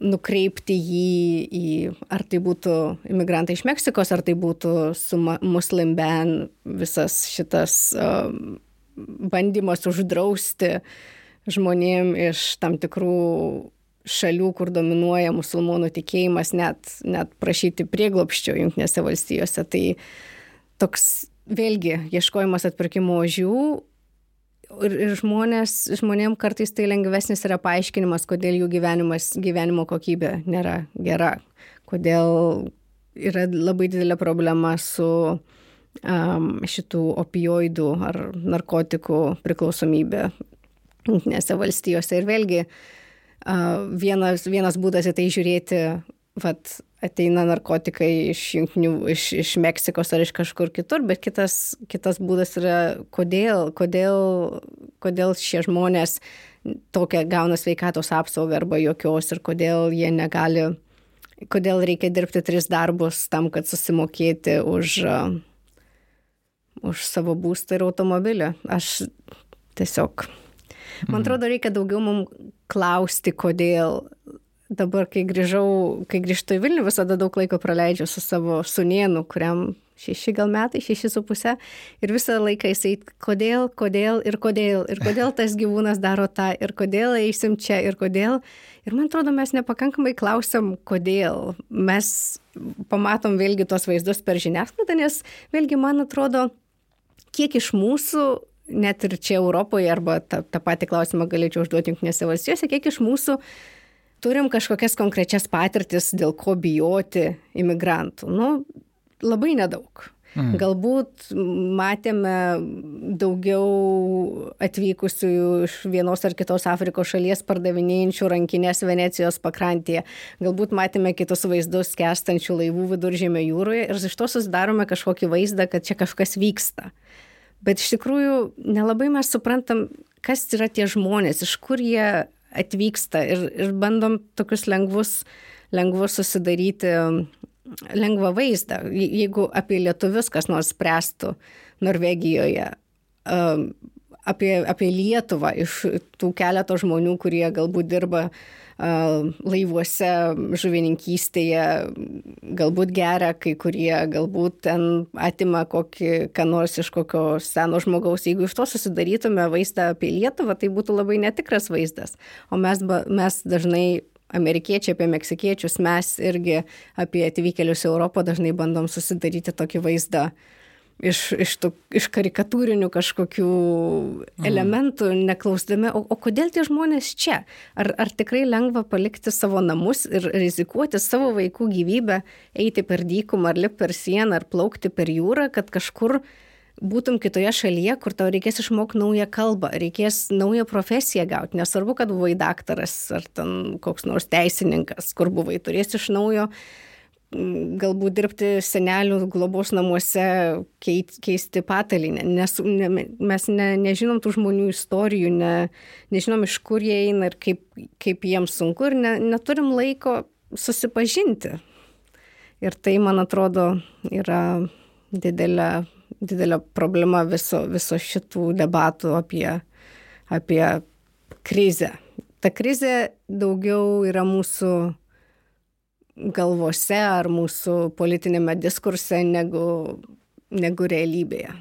nukreipti jį į, ar tai būtų imigrantai iš Meksikos, ar tai būtų su Muslim ban visas šitas um, bandymas uždrausti žmonėm iš tam tikrų šalių, kur dominuoja musulmonų tikėjimas, net, net prašyti prieglopščio Junktinėse valstijose. Tai toks vėlgi ieškojimas atpirkimo ožių ir, ir žmonės, žmonėm kartais tai lengvesnis yra paaiškinimas, kodėl jų gyvenimas, gyvenimo kokybė nėra gera, kodėl yra labai didelė problema su um, šitų opioidų ar narkotikų priklausomybė Junktinėse valstijose. Ir vėlgi uh, vienas, vienas būdas į tai žiūrėti, vat, ateina narkotikai iš jungtinių, iš, iš Meksikos ar iš kažkur kitur, bet kitas, kitas būdas yra, kodėl, kodėl, kodėl šie žmonės tokią gauna sveikatos apsaugą arba jokios ir kodėl jie negali, kodėl reikia dirbti tris darbus tam, kad susimokėti už, už savo būstą ir automobilį. Aš tiesiog, man mhm. atrodo, reikia daugiau mums klausti, kodėl dabar, kai grįžau, kai grįžtu į Vilnių, visada daug laiko praleidžiu su savo sunienu, kuriam šeši gal metai, šeši su pusė. Ir visą laiką jisai, kodėl, kodėl ir kodėl, ir kodėl tas gyvūnas daro tą, ir kodėl eisim čia, ir kodėl. Ir man atrodo, mes nepakankamai klausiam, kodėl. Mes pamatom vėlgi tos vaizdus per žiniasklaidą, nes vėlgi man atrodo, kiek iš mūsų net ir čia Europoje, arba tą, tą patį klausimą galėčiau užduoti Junktinėse valstijose, kiek iš mūsų turim kažkokias konkrečias patirtis, dėl ko bijoti imigrantų. Nu, labai nedaug. Mm. Galbūt matėme daugiau atvykusių iš vienos ar kitos Afrikos šalies pardavinėjančių rankinės Venecijos pakrantėje. Galbūt matėme kitus vaizdus kestančių laivų viduržėmio jūroje ir iš to susidarome kažkokį vaizdą, kad čia kažkas vyksta. Bet iš tikrųjų nelabai mes suprantam, kas yra tie žmonės, iš kur jie atvyksta ir, ir bandom tokius lengvus, lengvus susidaryti lengvą vaizdą. Jeigu apie lietuvius kas nors spręstų Norvegijoje, apie, apie Lietuvą iš tų keleto žmonių, kurie galbūt dirba uh, laivuose, žuvininkystėje, galbūt geria, kai kurie galbūt ten atima kokį, ką nors iš kokio seno žmogaus. Jeigu iš to susidarytume vaizdą apie Lietuvą, tai būtų labai netikras vaizdas. O mes, mes dažnai amerikiečiai, apie meksikiečius, mes irgi apie atvykėlius į Europą dažnai bandom susidaryti tokį vaizdą iš, iš, tų, iš karikatūrinių kažkokių mhm. elementų, neklausdami, o, o kodėl tie žmonės čia? Ar, ar tikrai lengva palikti savo namus ir rizikuoti savo vaikų gyvybę, eiti per dykumą, ar lipti per sieną, ar plaukti per jūrą, kad kažkur būtum kitoje šalyje, kur tau reikės išmokti naują kalbą, reikės naują profesiją gauti. Nesvarbu, kad buvai daktaras ar ten koks nors teisininkas, kur buvai, turės iš naujo galbūt dirbti senelių globos namuose, keisti patalinę, nes ne, mes ne, nežinom tų žmonių istorijų, ne, nežinom iš kur jie eina ir kaip, kaip jiems sunku ir ne, neturim laiko susipažinti. Ir tai, man atrodo, yra didelė, didelė problema viso, viso šitų debatų apie, apie krizę. Ta krizė daugiau yra mūsų galvose ar mūsų politinėme diskurse negu, negu realybėje.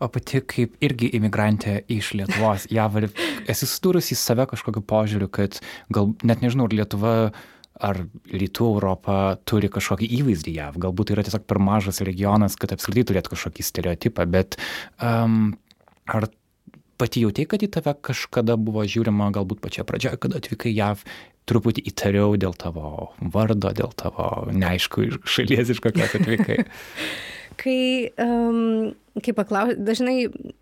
O pati kaip irgi imigrantė iš Lietuvos, jav, esi sudūrusi į save kažkokiu požiūriu, kad gal net nežinau, ar Lietuva ar rytų Europa turi kažkokį įvaizdį JAV. Galbūt tai yra tiesiog per mažas regionas, kad apskritai turėtų kažkokį stereotipą, bet um, ar pati jautėjai, kad į tave kažkada buvo žiūrima, galbūt pačioje pradžioje, kad atvykai JAV truputį įtariau dėl tavo vardo, dėl tavo neaišku šalies iš kokios atvykai. kai, um, kai paklausai, dažnai,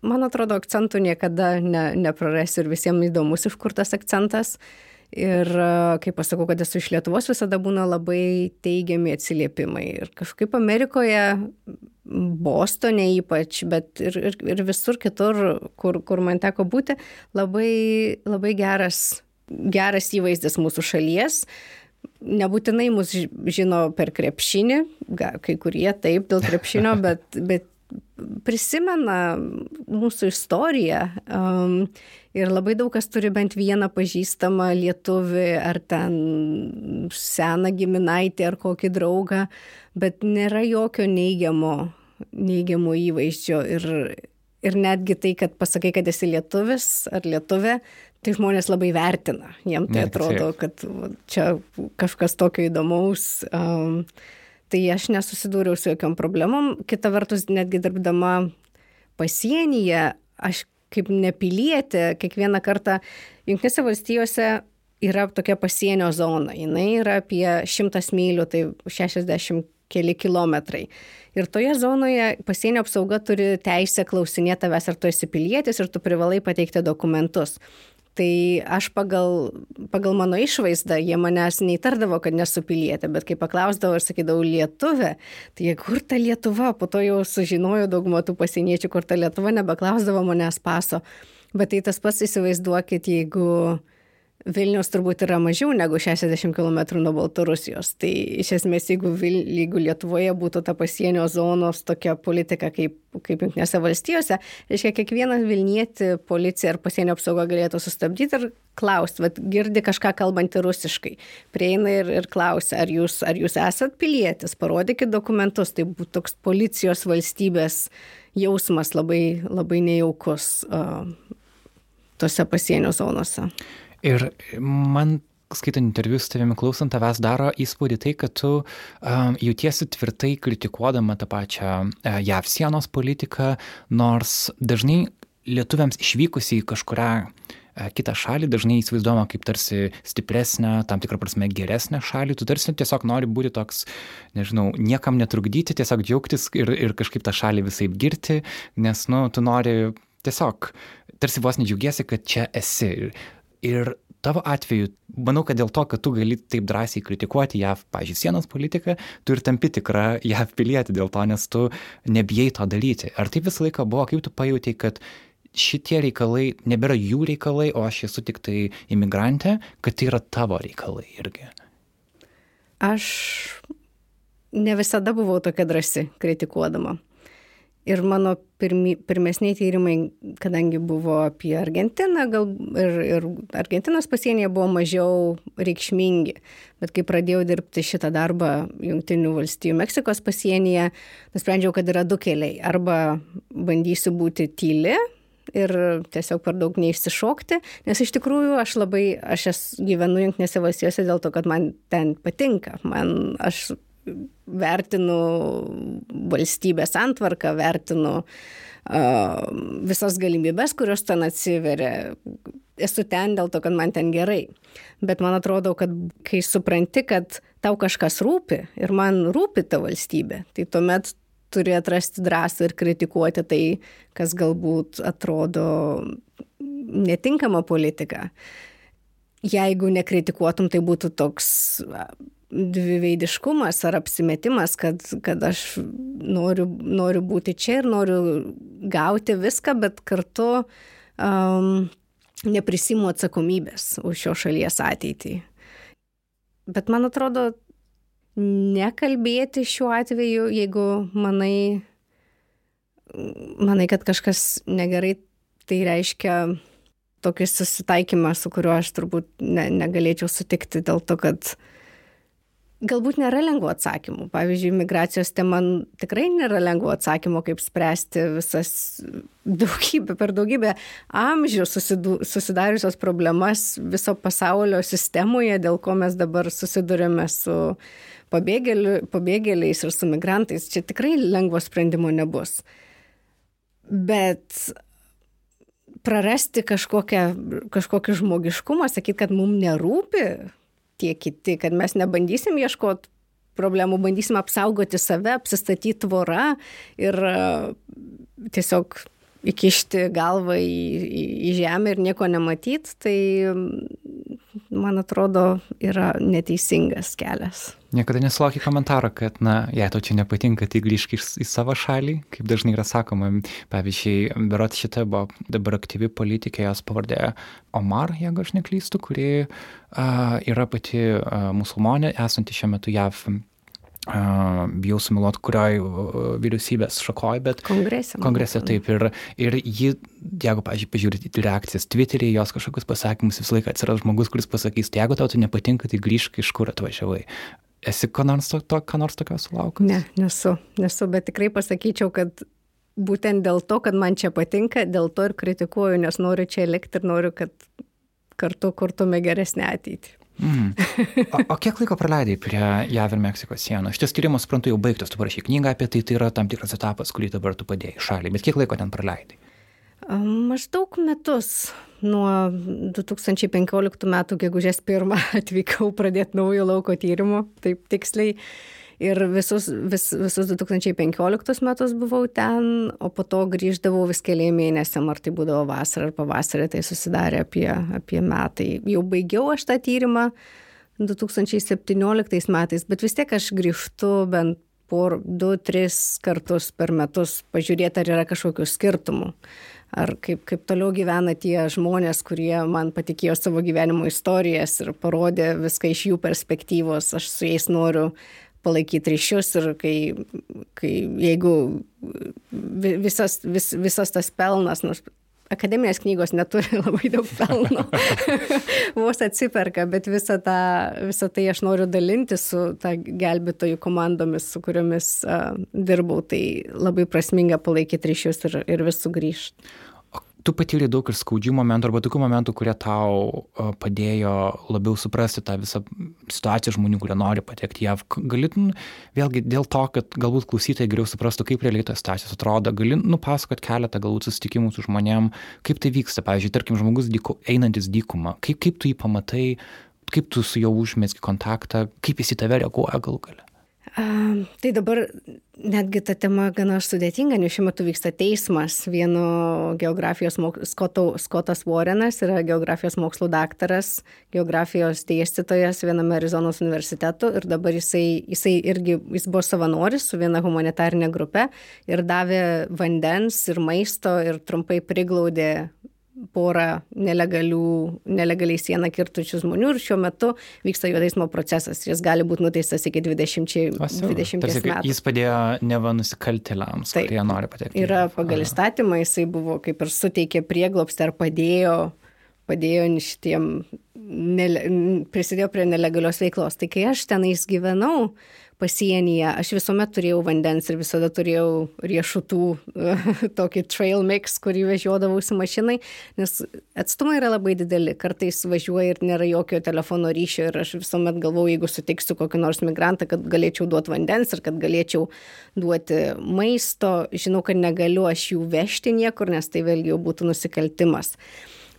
man atrodo, akcentų niekada ne, neprarasiu ir visiems įdomus, iš kur tas akcentas. Ir kai pasakau, kad esu iš Lietuvos, visada būna labai teigiami atsiliepimai. Ir kažkaip Amerikoje, Bostone ypač, bet ir, ir, ir visur kitur, kur, kur man teko būti, labai, labai geras geras įvaizdis mūsų šalies. Nebūtinai mus žino per krepšinį, kai kurie taip dėl krepšinio, bet, bet prisimena mūsų istoriją. Um, ir labai daug kas turi bent vieną pažįstamą lietuvį ar ten seną giminaitį ar kokį draugą, bet nėra jokio neigiamo, neigiamo įvaizdžio. Ir, ir netgi tai, kad pasakai, kad esi lietuvis ar lietuvė, tai žmonės labai vertina. Jiem tai atrodo, kad čia kažkas tokio įdomaus. Um, tai aš nesusidūriau su jokiam problemom. Kita vertus, netgi dirbdama pasienyje, aš kaip nepilietė, kiekvieną kartą Junktinėse valstijose yra tokia pasienio zona. Jis yra apie 100 mylių, tai 60 keli kilometrai. Ir toje zonoje pasienio apsauga turi teisę klausinėti tavęs, ar tu esi pilietis ir tu privalai pateikti dokumentus tai aš pagal, pagal mano išvaizdą, jie manęs neįtardavo, kad nesu pilietė, bet kai paklausdavo ir sakydavau lietuvė, tai jie kur ta Lietuva, po to jau sužinojo daugumą tų pasieniečių, kur ta Lietuva, nebeklausdavo manęs paso. Bet tai tas pats įsivaizduokit, jeigu Vilnius turbūt yra mažiau negu 60 km nuo Baltarusijos. Tai iš esmės, jeigu, Vil, jeigu Lietuvoje būtų ta pasienio zonos tokia politika kaip, kaip Junktinėse valstijose, reiškia, kiekvienas Vilnietį policija ar pasienio apsauga galėtų sustabdyti ir klausti, vad girdi kažką kalbantį rusiškai. Prieina ir, ir klausia, ar jūs, ar jūs esat pilietis, parodykit dokumentus. Tai būtų toks policijos valstybės jausmas labai, labai nejaukus uh, tose pasienio zonose. Ir man skaitant interviu su tavimi, klausant tavęs, daro įspūdį tai, kad tu um, jautiesi tvirtai kritikuodama tą pačią uh, JAV sienos politiką, nors dažnai lietuviams išvykusi į kažkurią uh, kitą šalį dažnai įsivaizduojama kaip tarsi stipresnę, tam tikrą prasme geresnę šalį, tu tarsi tiesiog nori būti toks, nežinau, niekam netrukdyti, tiesiog džiaugtis ir, ir kažkaip tą šalį visai girti, nes, nu, tu nori tiesiog tarsi vos nedžiaugiesi, kad čia esi. Ir tavo atveju, manau, kad dėl to, kad tu gali taip drąsiai kritikuoti JAV, pažiūrėjau, sienos politiką, tu ir tampi tikra JAV pilietė dėl to, nes tu nebijai to daryti. Ar tai visą laiką buvo, kaip tu pajutai, kad šitie reikalai nebėra jų reikalai, o aš esu tik tai imigrantė, kad tai yra tavo reikalai irgi? Aš ne visada buvau tokia drąsi kritikuodama. Ir mano pirmi, pirmesniai tyrimai, kadangi buvo apie Argentiną, gal ir, ir Argentinos pasienyje buvo mažiau reikšmingi. Bet kai pradėjau dirbti šitą darbą Junktinių valstybių Meksikos pasienyje, nusprendžiau, kad yra du keliai. Arba bandysiu būti tyli ir tiesiog per daug neišsišokti, nes iš tikrųjų aš labai, aš esu gyvenu Junktinėse valstijose dėl to, kad man ten patinka. Man, aš vertinu valstybės antvarką, vertinu visas galimybės, kurios ten atsiveria. Esu ten dėl to, kad man ten gerai. Bet man atrodo, kad kai supranti, kad tau kažkas rūpi ir man rūpi ta valstybė, tai tuomet turi atrasti drąsą ir kritikuoti tai, kas galbūt atrodo netinkama politika. Jeigu nekritikuotum, tai būtų toks dviveidiškumas ar apsimetimas, kad, kad aš noriu, noriu būti čia ir noriu gauti viską, bet kartu um, neprisimu atsakomybės už šio šalies ateitį. Bet man atrodo, nekalbėti šiuo atveju, jeigu manai, manai, kad kažkas negerai, tai reiškia tokį susitaikymą, su kuriuo aš turbūt ne, negalėčiau sutikti dėl to, kad galbūt nėra lengvų atsakymų. Pavyzdžiui, migracijos tema tikrai nėra lengvų atsakymų, kaip spręsti visas daugybę, per daugybę amžių susidariusios problemas viso pasaulio sistemoje, dėl ko mes dabar susidurime su pabėgėliais ir su migrantais, čia tikrai lengvo sprendimo nebus. Bet prarasti kažkokią, kažkokį žmogiškumą, sakyti, kad mums nerūpi tie kiti, kad mes nebandysim ieškoti problemų, bandysim apsaugoti save, apsistatyti tvorą ir tiesiog įkišti galvą į, į, į žemę ir nieko nematyti, tai man atrodo yra neteisingas kelias. Niekada nesulaukia komentaro, kad, na, jei tau čia nepatinka, tai grįžk į, į savo šalį, kaip dažnai yra sakoma. Pavyzdžiui, berot šitą buvo dabar aktyvi politikė, jos pavardė Omar, jeigu aš neklystu, kuri uh, yra pati uh, musulmonė, esanti šiuo metu JAV bijau sumiluoti, kurioj vyriausybės šakoj, bet kongrese. Kongrese taip. Ir, ir ji, jeigu, pažiūrėjau, pažiūrėti reakcijas Twitter'e, jos kažkokius pasakymus visą laiką atsiras žmogus, kuris pasakys, tai jeigu tau tai nepatinka, tai grįžk iš kur atvažiavai. Esi ką nors, to, to, ką nors tokio sulaukęs? Ne, nesu, nesu, bet tikrai pasakyčiau, kad būtent dėl to, kad man čia patinka, dėl to ir kritikuoju, nes noriu čia likti ir noriu, kad kartu kurtume geresnę ateitį. Mm. O, o kiek laiko praleidai prie JAV ir Meksikos sienos? Šitas tyrimas, suprantu, jau baigtas, tu parašy knygą apie tai, tai yra tam tikras etapas, kurį dabar tu padėjai šaliai, bet kiek laiko ten praleidai? Maždaug metus. Nuo 2015 metų gegužės 1 atvykau pradėti naujo lauko tyrimo, taip tiksliai ir visus, vis, visus 2015 metus buvau ten, o po to grįždavau vis keliai mėnesiam, ar tai būdavo vasarą ar pavasarį, tai susidarė apie, apie metai. Jau baigiau aš tą tyrimą 2017 metais, bet vis tiek aš grįžtu bent por 2-3 kartus per metus pažiūrėti, ar yra kažkokių skirtumų ar kaip, kaip toliau gyvena tie žmonės, kurie man patikėjo savo gyvenimo istorijas ir parodė viską iš jų perspektyvos. Aš su jais noriu palaikyti ryšius ir kai, kai jeigu visas, vis, visas tas pelnas, nors akademinės knygos neturi labai daug pelno, vos atsiperka, bet visą, tą, visą tai aš noriu dalinti su ta gelbėtojų komandomis, su kuriomis uh, dirbau, tai labai prasminga palaikyti ryšius ir, ir vis sugrįžti tu patyrei daug ir skaudžių momentų arba tokių momentų, kurie tau padėjo labiau suprasti tą visą situaciją žmonių, kurie nori patekti jav. Galėtum vėlgi dėl to, kad galbūt klausytojai geriau suprastų, kaip realiai tos situacijos atrodo, gali nupasakot keletą galbūt susitikimų su žmonėm, kaip tai vyksta. Pavyzdžiui, tarkim, žmogus dyku, einantis dykumą, kaip, kaip tu jį pamatai, kaip tu su juo užmėski kontaktą, kaip jis į tave reaguoja gal galia. Tai dabar netgi ta tema gana sudėtinga, nes šiuo metu vyksta teismas. Vieno geografijos mokslo, Skoto, Skotas Warrenas yra geografijos mokslo daktaras, geografijos dėstytojas viename Arizonos universitetu ir dabar jisai, jisai irgi, jis buvo savanoris su viena humanitarinė grupė ir davė vandens ir maisto ir trumpai priglaudė porą nelegalių, nelegaliai sieną kirtučių žmonių ir šiuo metu vyksta jo teismo procesas. Jis gali būti nuteistas iki 20, Asiu, 20 tarsi, metų. Jis padėjo neva nusikaltėliams, kurie nori patekti. Yra pagal įstatymą, jisai buvo kaip ir suteikė prieglopstį ar padėjo, padėjo šitiem, nele, prisidėjo prie nelegalios veiklos. Tai kai aš tenais gyvenau, pasienyje. Aš visuomet turėjau vandens ir visada turėjau riešutų tokį trail mix, kurį vežiodavausi mašinai, nes atstumai yra labai dideli. Kartais važiuoju ir nėra jokio telefono ryšio ir aš visuomet galvoju, jeigu sutiksiu kokį nors migrantą, kad galėčiau duoti vandens ir kad galėčiau duoti maisto. Žinau, kad negaliu aš jų vežti niekur, nes tai vėlgi jau būtų nusikaltimas.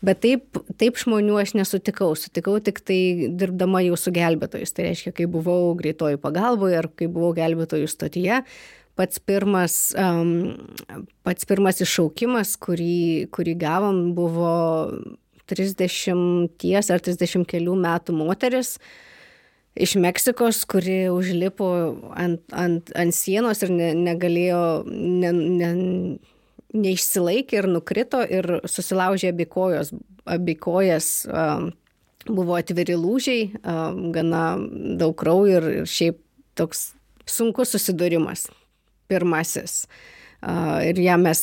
Bet taip, taip žmonių aš nesutikau, sutikau tik tai dirbdama jau su gelbėtojais. Tai reiškia, kai buvau greitoji pagalboje ar kai buvau gelbėtojų stotyje, pats pirmas, um, pats pirmas iššaukimas, kurį, kurį gavom, buvo 30 ar 30 kelių metų moteris iš Meksikos, kuri užlipo ant, ant, ant sienos ir ne, negalėjo, ne, ne, neišsilaikė ir nukrito ir susilaužė abi kojos. Abi kojas buvo atviri lūžiai, gana daug kraujo ir, šiaip toks sunkus susidūrimas. Pirmasis. Ir ją mes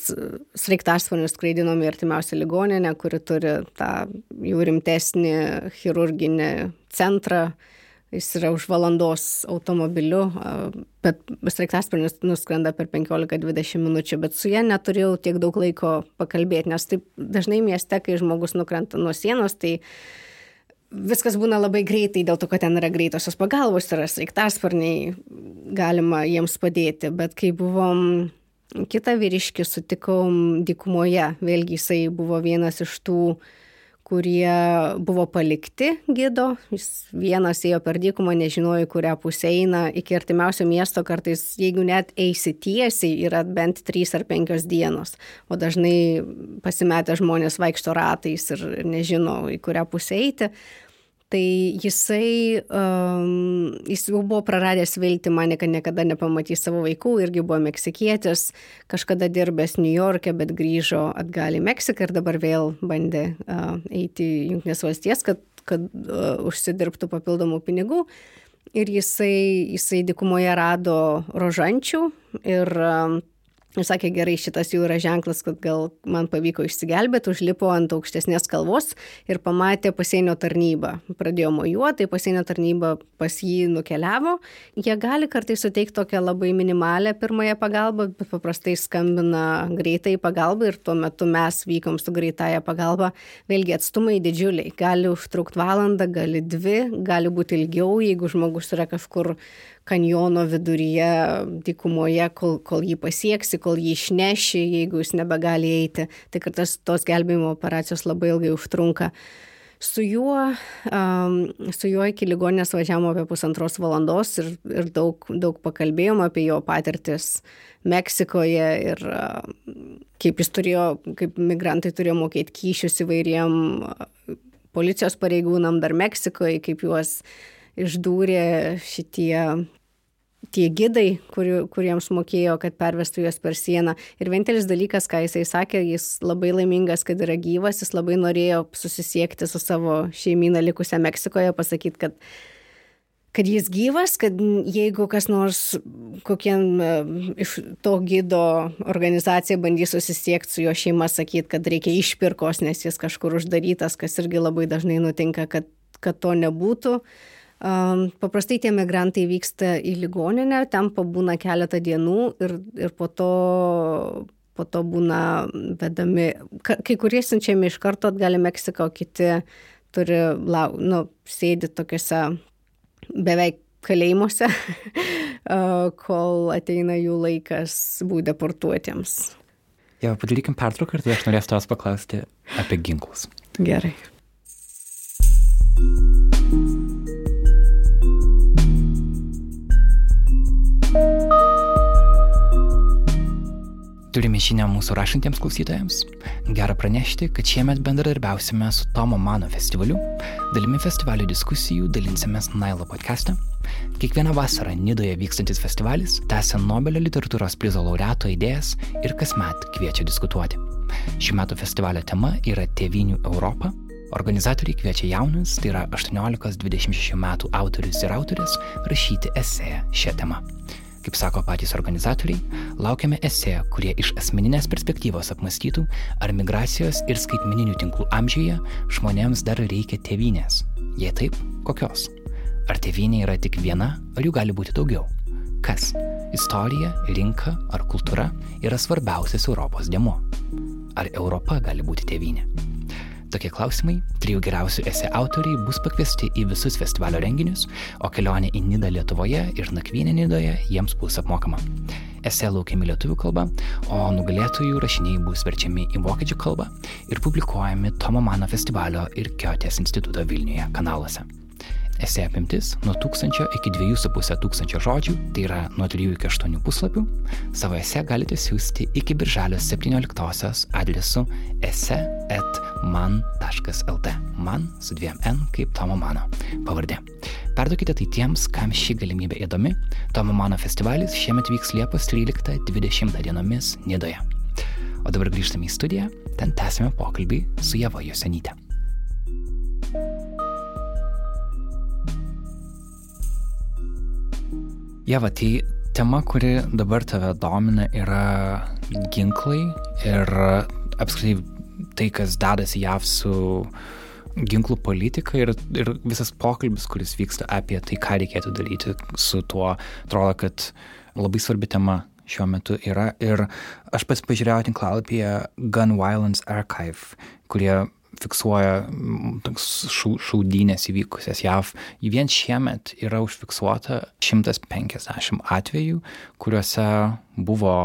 sraigtasparnius skraidinom į artimiausią ligoninę, kuri turi tą jau rimtesnį chirurginį centrą, uh, jis yra už valandos automobiliu, bet sraigtasparnis nuskrenda per 15-20 minučių, bet su ja neturėjau tiek daug laiko pakalbėti, nes taip dažnai mieste, kai žmogus nukrenta nuo sienos, tai viskas būna labai greitai, dėl to, kad ten yra greitosios pagalbos, yra sraigtasparniai, galima jiems padėti, bet kai buvom kitą vyriškį sutikom dykumoje, vėlgi jisai buvo vienas iš tų kurie buvo palikti gido. Jis vienas ėjo per dykumą, nežinojo, kurią pusę eina. Iki artimiausio miesto kartais, jeigu net eisi tiesiai, yra bent trys ar penkios dienos. O dažnai pasimetę žmonės vaikšto ratais ir nežino, į kurią pusę eiti tai jisai, um, jis jau buvo praradęs viltį, mane, kad niekada nepamatys savo vaikų, irgi buvo meksikietis, kažkada dirbęs New York'e, bet grįžo atgal į Meksiką ir dabar vėl bandė uh, eiti į Junktinės valstijas, kad, kad uh, užsidirbtų papildomų pinigų. Ir jisai, jisai dikumoje rado rožančių ir uh, Ir sakė, gerai, šitas jau yra ženklas, kad gal man pavyko išsigelbėti, užlipo ant aukštesnės kalvos ir pamatė pasienio tarnybą. Pradėjo mojuoti, pasienio tarnyba pas jį nukeliavo. Jie gali kartais suteikti tokią labai minimalę pirmąją pagalbą, bet paprastai skambina greitai pagalba ir tuo metu mes vykom su greitąją pagalba. Vėlgi atstumai didžiuliai. Gali užtrukti valandą, gali dvi, gali būti ilgiau, jeigu žmogus yra kažkur kanjono viduryje, dykumoje, kol, kol jį pasieksi, kol jį išneši, jeigu jis nebegali eiti. Tai kad tas, tos gelbėjimo operacijos labai ilgai užtrunka. Su juo, um, su juo iki ligoninės važiavome apie pusantros valandos ir, ir daug, daug pakalbėjom apie jo patirtis Meksikoje ir uh, kaip jis turėjo, kaip migrantai turėjo mokėti kyšius įvairiem policijos pareigūnam dar Meksikoje, kaip juos išdūrė šitie tie gidai, kur, kuriems mokėjo, kad pervestų juos per sieną. Ir vienintelis dalykas, ką jisai sakė, jis labai laimingas, kad yra gyvas, jis labai norėjo susisiekti su savo šeimyną likusią Meksikoje, pasakyti, kad kad jis gyvas, kad jeigu kas nors kokiem e, iš to gido organizacija bandys susisiekti su jo šeima, sakyti, kad reikia išpirkos, nes jis kažkur uždarytas, kas irgi labai dažnai nutinka, kad, kad to nebūtų. Uh, Paprastai tie migrantai vyksta į ligoninę, ten pabūna keletą dienų ir, ir po to po to būna vedami, kai kurie siunčiami iš karto atgal į Meksiką, o kiti turi, lau, nu, sėdi tokiuose beveik kalėjimuose, kol ateina jų laikas būti deportuotiems. Jau padarykim pertrauką ir tai aš norėsiu tavęs paklausti apie ginklus. Gerai. Turime žinę mūsų rašantiems klausytojams. Gera pranešti, kad šiemet bendradarbiausime su Tomo Mano festivaliu. Dalimi festivalio diskusijų dalinsimės Nailo podcast'e. Kiekvieną vasarą Nidoje vykstantis festivalis tęsia Nobelio literatūros prizo laureato idėjas ir kasmet kviečia diskutuoti. Šių metų festivalio tema yra Tėvinių Europą. Organizatoriai kviečia jaunus, tai yra 18-26 metų autorius ir autorės, rašyti esėją šią temą. Kaip sako patys organizatoriai, laukiame esė, kurie iš asmeninės perspektyvos apmastytų, ar migracijos ir skaitmeninių tinklų amžiuje žmonėms dar reikia tėvynės. Jei taip, kokios? Ar tėvynė yra tik viena, ar jų gali būti daugiau? Kas - istorija, rinka ar kultūra yra svarbiausias Europos dėmo? Ar Europa gali būti tėvynė? Tokie klausimai, trijų geriausių esė autoriai bus pakviesti į visus festivalio renginius, o kelionė į Nidą Lietuvoje ir nakvynė Nidoje jiems bus apmokama. esė laukiami lietuvių kalba, o nugalėtojų rašiniai bus verčiami į vokiečių kalbą ir publikuojami Tomo Mano festivalio ir Kiotės instituto Vilniuje kanaluose. Esė apimtis nuo 1000 iki 2500 tūkstančio žodžių, tai yra nuo 3 iki 8 puslapių. Savo esė galite siūsti iki birželio 17 adresu ese.man.lt. Man su dviem N kaip Tomo Mano pavardė. Perduokite tai tiems, kam ši galimybė įdomi. Tomo Mano festivalis šiemet vyks Liepos 13-20 dienomis Nidoje. O dabar grįžtame į studiją, ten tęsime pokalbį su Jeva Josenyte. Jeva, tai tema, kuri dabar tave domina, yra ginklai ir apskritai tai, kas dedasi JAV su ginklų politika ir, ir visas pokalbis, kuris vyksta apie tai, ką reikėtų daryti su tuo, atrodo, kad labai svarbi tema šiuo metu yra. Ir aš pats pažiūrėjau tinklalapyje Gun Violence Archive, kurie fiksuoja šau, šaudynės įvykusias JAV. Vien šiemet yra užfiksuota 150 atvejų, kuriuose buvo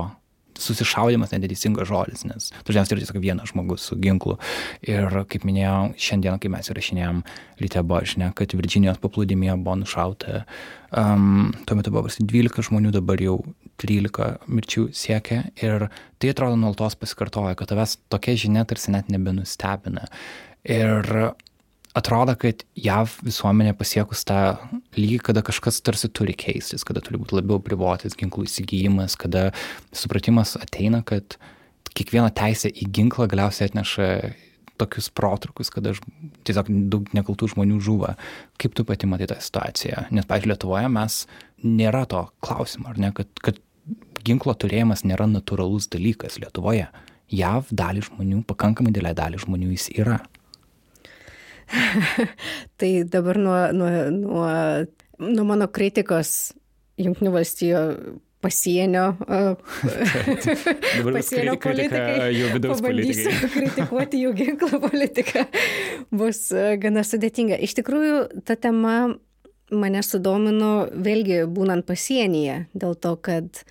susišaudimas neteisingas žodis, nes dažniausiai yra tiesiog vienas žmogus su ginklu. Ir kaip minėjau, šiandien, kai mes įrašinėjom Lytė buvo žinia, kad Virginijos paplūdimėje buvo nušauta, um, tuo metu buvo 12 žmonių, dabar jau 13 mirčių siekia. Ir tai atrodo nuolatos pasikartoja, kad tavęs tokia žinia tarsi net nebenustebina. Ir atrodo, kad JAV visuomenė pasiekus tą lygį, kada kažkas tarsi turi keistis, kada turi būti labiau privotis ginklų įsigijimas, kada supratimas ateina, kad kiekviena teisė į ginklą galiausiai atneša tokius protrukus, kada tiesiog daug nekaltų žmonių žuva. Kaip tu pati matai tą situaciją? Nes, pažiūrėjau, Lietuvoje mes nėra to klausimo, ar ne, kad, kad ginklo turėjimas nėra natūralus dalykas Lietuvoje. JAV dalį žmonių, pakankamai didelė dalį žmonių jis yra. tai dabar nuo, nuo, nuo, nuo mano kritikos Junktinių valstijų pasienio, pasienio politikai, pabandysiu kritikuoti jų ginklų politiką, bus gana sudėtinga. Iš tikrųjų, ta tema mane sudomino vėlgi būnant pasienyje, dėl to, kad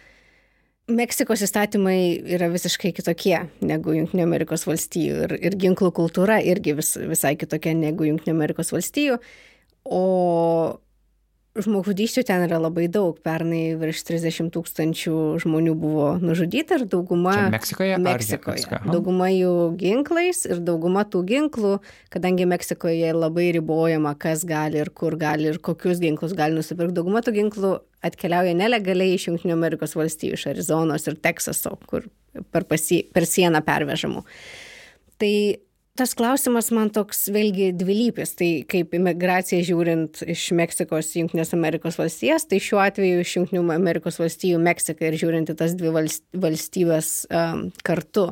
Meksikos įstatymai yra visiškai kitokie negu Junktinio Amerikos valstijų ir, ir ginklų kultūra irgi vis, visai kitokia negu Junktinio Amerikos valstijų. O žmogžudysčių ten yra labai daug. Pernai virš 30 tūkstančių žmonių buvo nužudyta ir dauguma... Čia Meksikoje? Meksikoje. Meksikoje. Dauguma jų ginklais ir dauguma tų ginklų, kadangi Meksikoje labai ribojama, kas gali ir kur gali ir kokius ginklus gali nusipirkti, dauguma tų ginklų atkeliauja nelegaliai iš Junktinių Amerikos valstijų, iš Arizonos ir Teksaso, kur per, pasi, per sieną pervežamų. Tai tas klausimas man toks vėlgi dvilypis. Tai kaip imigracija žiūrint iš Meksikos į Junktinės Amerikos valstijas, tai šiuo atveju iš Junktinių Amerikos valstijų Meksika ir žiūrint į tas dvi valstybės um, kartu.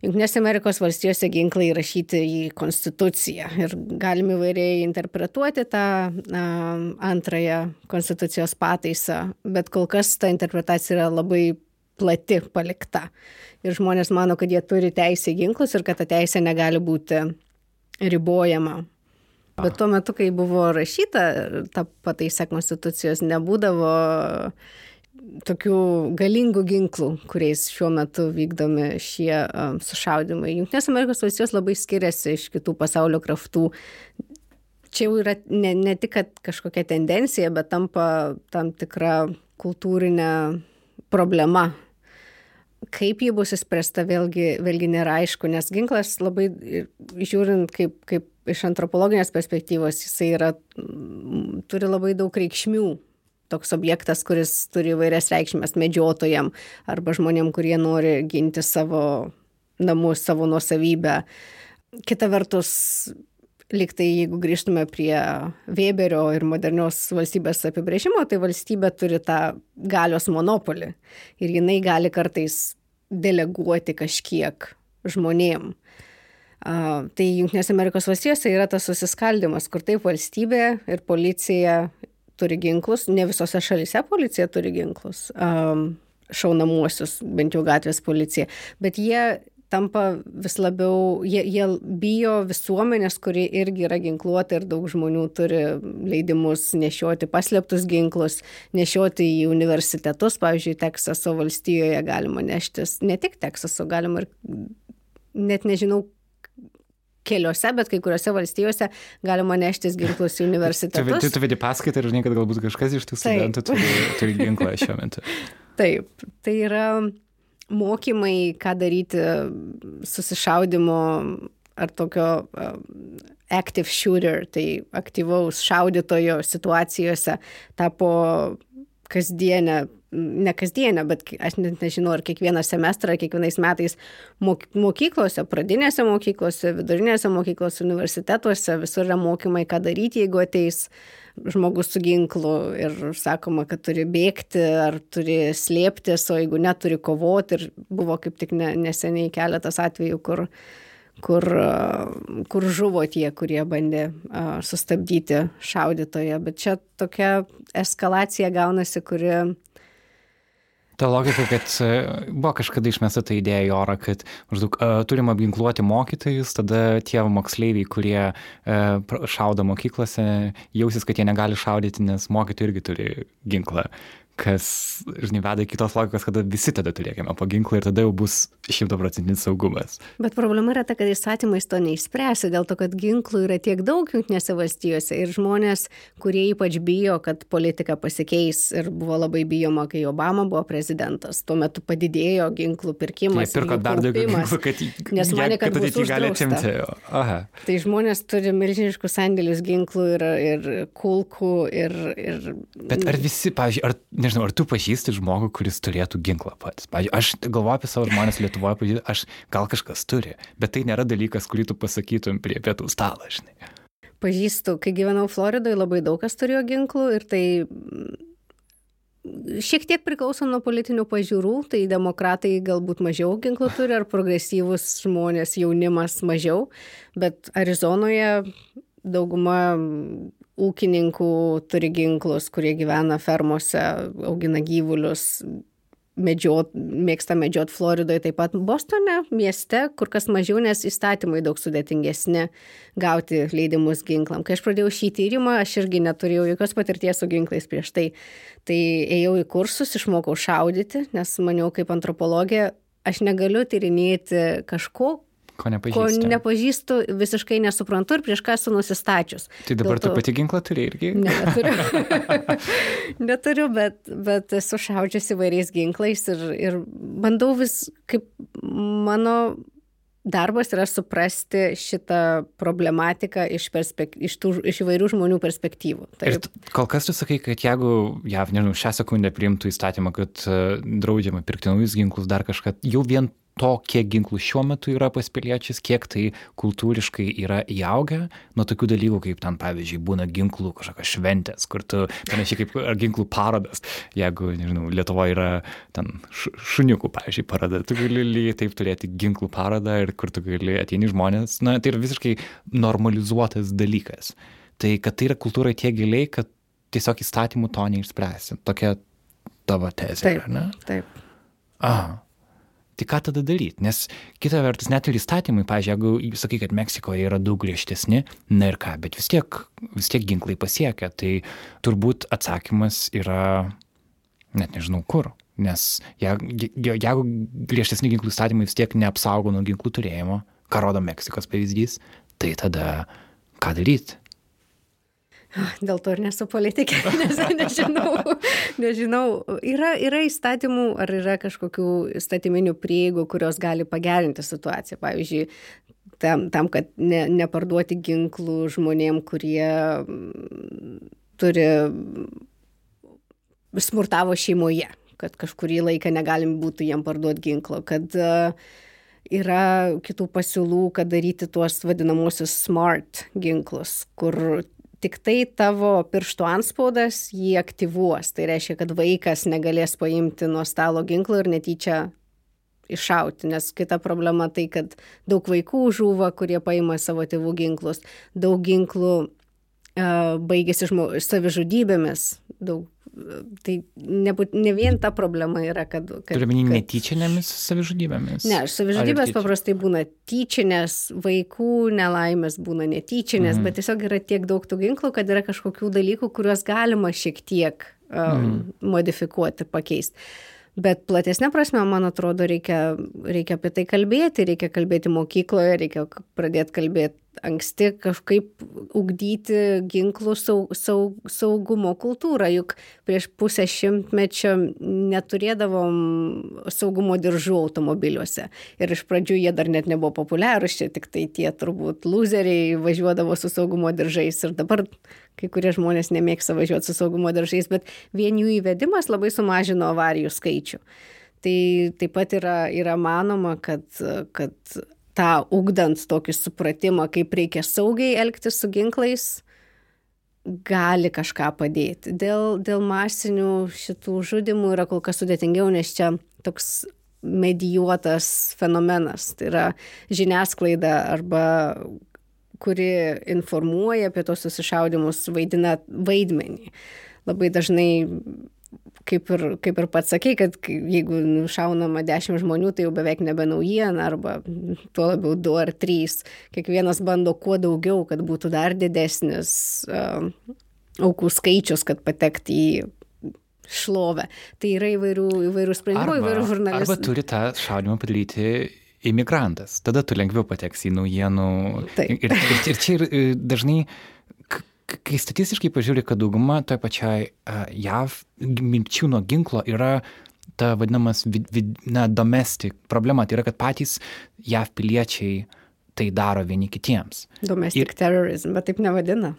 Junktinės Amerikos valstijose ginklai įrašyti į konstituciją ir galim įvairiai interpretuoti tą um, antrąją konstitucijos pataisą, bet kol kas ta interpretacija yra labai plati palikta. Ir žmonės mano, kad jie turi teisę į ginklus ir kad ta teisė negali būti ribojama. Bet tuo metu, kai buvo rašyta ta pataisa konstitucijos, nebūdavo tokių galingų ginklų, kuriais šiuo metu vykdomi šie um, sušaudimai. Junktinės Amerikos valstijos labai skiriasi iš kitų pasaulio kraftų. Čia jau yra ne, ne tik kažkokia tendencija, bet tampa tam tikra kultūrinė problema kaip ji bus įspręsta, vėlgi, vėlgi nėra aišku, nes ginklas labai, žiūrint kaip, kaip iš antropologinės perspektyvos, jisai yra, turi labai daug reikšmių. Toks objektas, kuris turi vairias reikšmės medžiotojam arba žmonėm, kurie nori ginti savo namus, savo nuosavybę. Kita vertus, liktai jeigu grįžtume prie Weberio ir modernios valstybės apibrėžimo, tai valstybė turi tą galios monopolį ir jinai gali kartais deleguoti kažkiek žmonėm. Uh, tai Junktinėse Amerikos valstijose yra tas susiskaldimas, kur taip valstybė ir policija turi ginklus, ne visose šalise policija turi ginklus, um, šaunamuosius, bent jau gatvės policija, bet jie tampa vis labiau, jie, jie bijo visuomenės, kuri irgi yra ginkluota ir daug žmonių turi leidimus nešioti paslėptus ginklus, nešioti į universitetus, pavyzdžiui, Teksaso valstijoje galima neštis, ne tik Teksaso, galima ir net nežinau, keliose, bet kai kuriuose valstijose galima neštis ginklus į universitetus. Tu, tu vedi paskaitą ir žinai, kad galbūt kažkas iš tų studentų turi, turi ginklą šiuo metu. Taip, tai yra mokymai, ką daryti susišaudimo ar tokio active shooter, tai aktyvaus šaudytojo situacijose tapo kasdienę, ne kasdienę, bet aš net nežinau, ar kiekvieną semestrą, ar kiekvienais metais mokyklose, pradinėse mokyklose, vidurinėse mokyklose, universitetuose, visur yra mokymai, ką daryti, jeigu ateis žmogus su ginklu ir sakoma, kad turi bėgti ar turi slėptis, o jeigu neturi kovoti. Ir buvo kaip tik ne, neseniai keletas atvejų, kur, kur, kur žuvo tie, kurie bandė sustabdyti šaudytoje. Bet čia tokia eskalacija gaunasi, kuri ta logika, kad e, buvo kažkada išmesta ta idėja į orą, kad maždaug uh, turim apginkluoti mokytojus, tada tie moksleiviai, kurie uh, šaudo mokyklose, jausis, kad jie negali šaudyti, nes mokytojai irgi turi ginklą kas, žinai, veda iki tos logikos, kada visi tada turėkime po ginklą ir tada jau bus šimtaprocentinis saugumas. Bet problema yra ta, kad įstatymais to neišspręsi, dėl to, kad ginklų yra tiek daug jungtinėse valstijose ir žmonės, kurie ypač bijo, kad politika pasikeis ir buvo labai bijoma, kai Obama buvo prezidentas, tuo metu padidėjo ginklų pirkimas. Jie pirko dar daugiau ginklų, kad, nes mane, kad, kad bus gali atimti. Aha. Tai žmonės turi milžiniškus sandėlius ginklų ir, ir kulkų ir, ir... Bet ar visi, pavyzdžiui, ar nežinau, ar tu pažįsti žmogų, kuris turėtų ginklą pats. Pavyzdžiui, aš galvoju apie savo žmonės Lietuvoje, aš gal kažkas turi, bet tai nėra dalykas, kurį tu pasakytum prie pietų stalo, žinai. Pažįstu, kai gyvenau Floridoje, labai daug kas turėjo ginklų ir tai mm, šiek tiek priklauso nuo politinių pažiūrų, tai demokratai galbūt mažiau ginklų turi, ar progresyvus žmonės, jaunimas mažiau, bet Arizonoje dauguma ūkininkų turi ginklus, kurie gyvena fermose, augina gyvulius, medžiot, mėgsta medžiot Floridoje, taip pat Bostone mieste, kur kas mažiau, nes įstatymai daug sudėtingesni gauti leidimus ginklam. Kai aš pradėjau šį tyrimą, aš irgi neturėjau jokios patirties su ginklais prieš tai. Tai ėjau į kursus, išmokau šaudyti, nes maniau kaip antropologė, aš negaliu tyrinėti kažko, Ko nepažįstu. Ko nepažįstu, visiškai nesuprantu ir prieš ką esu nusistačius. Tai dabar tu pati ginklą turi irgi? Ne, neturiu. neturiu, bet, bet esu šaudžius įvairiais ginklais ir, ir bandau vis, kaip mano darbas yra suprasti šitą problematiką iš, perspek... iš, tų, iš įvairių žmonių perspektyvų. Taip. Ir kol kas tu sakai, kad jeigu JAV, nežinau, šią sekundę priimtų įstatymą, kad uh, draudžiama pirkti naujus ginklus, dar kažką, jau vien to, kiek ginklų šiuo metu yra pas piliečius, kiek tai kultūriškai yra įaugę nuo tokių dalykų, kaip ten, pavyzdžiui, būna ginklų kažkokios šventės, kur tu, panašiai kaip ginklų parodas, jeigu, nežinau, Lietuvoje yra ten šuniukų, pavyzdžiui, paroda, tu gali lygiai taip turėti ginklų parodą ir kur tu gali ateini žmonės, na, tai yra visiškai normalizuotas dalykas. Tai kad tai yra kultūra tiek giliai, kad tiesiog įstatymų to neišspręsi. Tokia tavo tezė, taip, ar ne? Taip. Aha tai ką tada daryti? Nes kita vertus, net ir įstatymai, pažiūrėjau, jeigu sakai, kad Meksikoje yra daug griežtesni, na ir ką, bet vis tiek, vis tiek ginklai pasiekia, tai turbūt atsakymas yra, net nežinau kur. Nes jeigu griežtesni ginklų įstatymai vis tiek neapsaugo nuo ginklų turėjimo, ką rodo Meksikos pavyzdys, tai tada ką daryti? Dėl to ir nesu politikė, nes nežinau, nežinau. Yra, yra įstatymų ar yra kažkokių įstatyminių prieigų, kurios gali pagerinti situaciją. Pavyzdžiui, tam, tam kad ne, neparduoti ginklų žmonėm, kurie mm, turi smurtavo šeimoje, kad kažkurį laiką negalim būtų jiem parduoti ginklo, kad uh, yra kitų pasiūlų, kad daryti tuos vadinamosius smart ginklus, kur tiktai tavo pirštų anspaudas jį aktyvuos. Tai reiškia, kad vaikas negalės paimti nuo stalo ginklo ir netyčia iššauti, nes kita problema tai, kad daug vaikų žūva, kurie paima savo tėvų ginklus, daug ginklų uh, baigėsi savižudybėmis, daug tai nebūt, ne vien ta problema yra, kad... kad Turiu minį kad- netyčinėmis savižudybėmis. Ne, savižudybės paprastai būna tyčinės, vaikų nelaimės būna netyčinės, mm. bet tiesiog yra tiek daug tų ginklų, kad yra kažkokių dalykų, kuriuos galima šiek tiek um, mm. modifikuoti, pakeisti. Bet platesnė prasme, man atrodo, reikia, reikia apie tai kalbėti, reikia kalbėti mokykloje, reikia pradėti kalbėti anksti, kažkaip ugdyti ginklų saug, saug, saugumo kultūrą. Juk prieš pusę šimtmečio neturėdavom saugumo diržų automobiliuose. Ir iš pradžių jie dar net nebuvo populiarūs, čia tik tai tie turbūt loseriai važiuodavo su saugumo diržais. Ir dabar kai kurie žmonės nemėgsta važiuoti su saugumo diržais, bet vien jų įvedimas labai sumažino avarijų skaičių. Tai taip pat yra, yra manoma, kad, kad tą ugdant tokį supratimą, kaip reikia saugiai elgtis su ginklais, gali kažką padėti. Dėl, dėl masinių šitų žudimų yra kol kas sudėtingiau, nes čia toks medijuotas fenomenas. Tai yra žiniasklaida arba kuri informuoja apie tos susišaudimus, vaidina vaidmenį. Labai dažnai kaip ir, kaip ir pats sakei, kad jeigu šaunama dešimt žmonių, tai jau beveik nebe naujiena, arba tuo labiau du ar trys. Kiekvienas bando kuo daugiau, kad būtų dar didesnis uh, aukų skaičius, kad patekti į šlovę. Tai yra įvairių, įvairių sprendimų, įvairių arba žurnalistų. turi tą šaudimą padaryti imigrantas. Tada tu lengviau pateksi į naujienų. Taip. Ir, ir, ir čia ir e, dažnai, kai statistiškai pažiūri, kad dauguma toje pačiai uh, JAV mirčių nuo ginklo yra ta vadinamas vid, vid, na, domestic problema. Tai yra, kad patys JAV piliečiai tai daro vieni kitiems. Domestic Ir- terrorism, bet taip nevadina.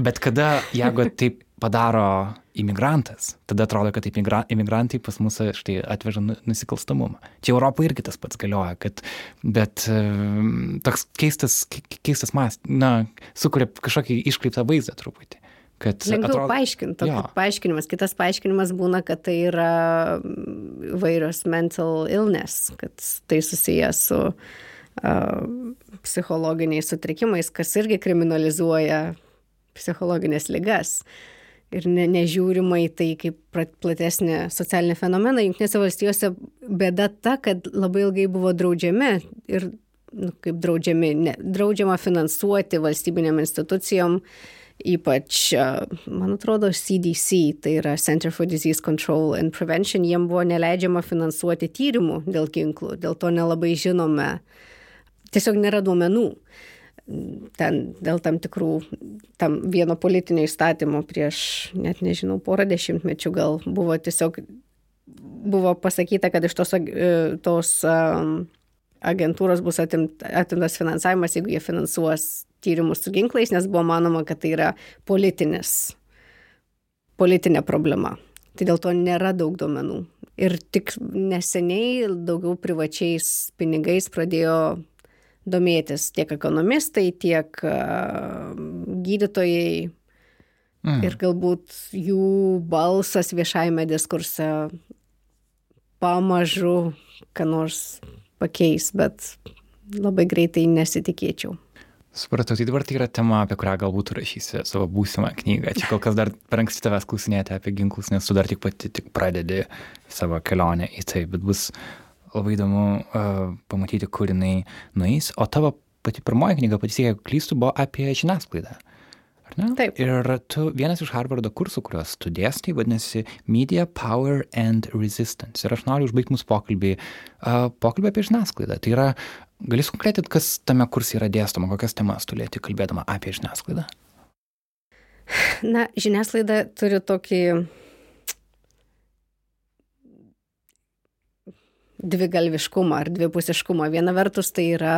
Bet kada, jeigu taip padaro imigrantas, tada atrodo, kad imigra- imigrantai pas mus štai atveža nu- nusikalstamumą. Čia Europoje irgi tas pats galioja, kad, bet em, toks keistas, ke- keistas mas, na, sukuria kažkokį iškreiptą vaizdą truputį. Lengviau atrodo- paaiškinti, Jo. paaiškinimas. Kitas paaiškinimas būna, kad tai yra mm, vairios mental illness, kad tai susijęs su uh, psichologiniais sutrikimais, kas irgi kriminalizuoja psichologinės ligas. Ir ne, nežiūrima į tai kaip platesnį socialinį fenomeną. Junktinėse valstijose bėda ta, kad labai ilgai buvo draudžiami ir, nu, kaip draudžiami, ne, draudžiama finansuoti valstybinėm institucijom, ypač, man atrodo, CDC, tai yra Center for Disease Control and Prevention, jiem buvo neleidžiama finansuoti tyrimų dėl ginklų, dėl to nelabai žinome, tiesiog nėra duomenų ten dėl tam tikrų, tam vieno politinio įstatymo prieš, net nežinau, porą dešimtmečių gal buvo tiesiog, buvo pasakyta, kad iš tos, e, tos agentūros bus atimt, atimtas finansavimas, jeigu jie finansuos tyrimus su ginklais, nes buvo manoma, kad tai yra politinis, politinė problema. Tai dėl to nėra daug duomenų. Ir tik neseniai daugiau privačiais pinigais pradėjo domėtis tiek ekonomistai, tiek a, gydytojai Mm. ir galbūt jų balsas viešajame diskurse pamažu ką nors pakeis, bet labai greitai nesitikėčiau. Supratau, tai dabar tai yra tema, apie kurią galbūt rašysi savo būsimą knygą. Čia kol kas dar per anksti tavęs klausinėti apie ginklus, nes tu dar tik pati tik pradedi savo kelionę į tai, bet bus labai įdomu uh, pamatyti, kur jinai nueis. O tavo pati pirmoji knyga, patys, jeigu klystu, buvo apie žiniasklaidą. Ar ne? Taip. Ir tu vienas iš Harvardo kursų, kuriuos tu dėstai, vadinasi Media Power and Resistance. Ir aš noriu užbaigti mūsų pokalbį, uh, pokalbį apie žiniasklaidą. Tai yra, gali konkretinti, kas tame kurse yra dėstoma, kokias temas tu lieti kalbėdama apie žiniasklaidą. Na, žiniasklaida turi tokį dvigalviškumą ar dvipusiškumą. Viena vertus tai yra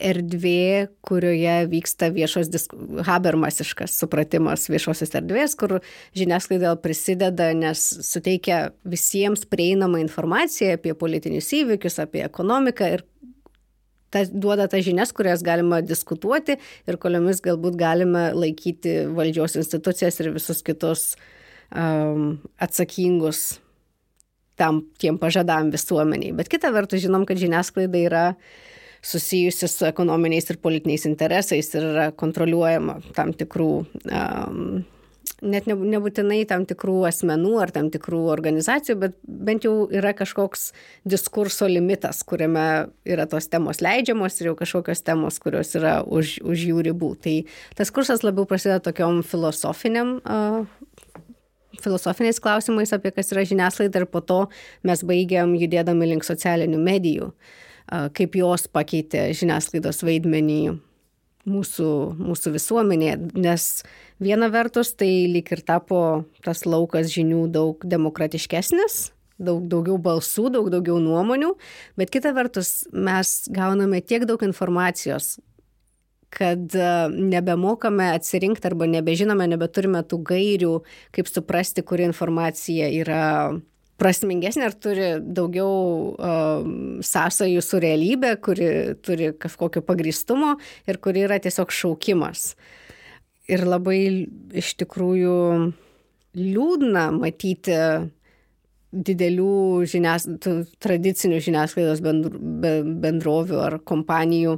erdvė, kurioje vyksta viešos disk... habermasiškas supratimas viešosios erdvės, kur žiniasklaida prisideda, nes suteikia visiems prieinamą informaciją apie politinius įvykius, apie ekonomiką ir tas duoda tas žinias, kurias galima diskutuoti ir kuriomis galbūt galime laikyti valdžios institucijas ir visus kitus um, atsakingus tam tiem pažadam visuomeniai. Bet kita vertus žinom, kad žiniasklaida yra susijusi su ekonominiais ir politiniais interesais ir yra kontroliuojama tam tikrų um, net nebūtinai tam tikrų asmenų ar tam tikrų organizacijų, bet bent jau yra kažkoks diskurso limitas, kuriame yra tos temos leidžiamos ir jau kažkokios temos, kurios yra už, už jų ribų. Tai tas kursas labiau prasideda tokiom filosofiniam. Uh, filosofiniais klausimais apie kas yra žiniasklaida ir po to mes baigiam judėdami link socialinių medijų, kaip jos pakeitė žiniasklaidos vaidmenį mūsų, mūsų visuomenėje, nes viena vertus tai lik ir tapo tas laukas žinių daug demokratiškesnis, daug daugiau balsų, daug daugiau nuomonių, bet kita vertus mes gauname tiek daug informacijos, kad e, nebemokame atsirinkti arba nebežinome, nebeturime tų gairių, kaip suprasti, kuri informacija yra prasmingesnė ar turi daugiau uh, sąsajų su realybė, kuri turi kažkokio pagristumo ir kuri yra tiesiog šaukimas. Ir labai iš tikrųjų liūdna matyti didelių žinias, tradicinių žiniasklaidos bendrovių ar kompanijų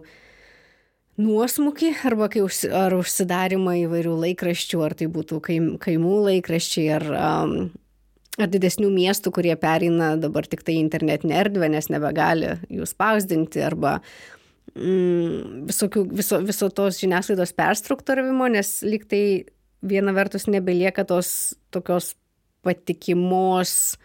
nuosmukį arba kai užsi, ar užsidarimą įvairių laikraščių, ar tai būtų kaim, kaimų laikraščiai, ar um, ar didesnių miestų, kurie pereina dabar tik tai internetinę erdvę, nes nebegali jų spausdinti arba mm, visokių, viso, viso tos žiniasklaidos perstruktūravimo, nes lyg tai viena vertus nebelieka tos tokios patikimos,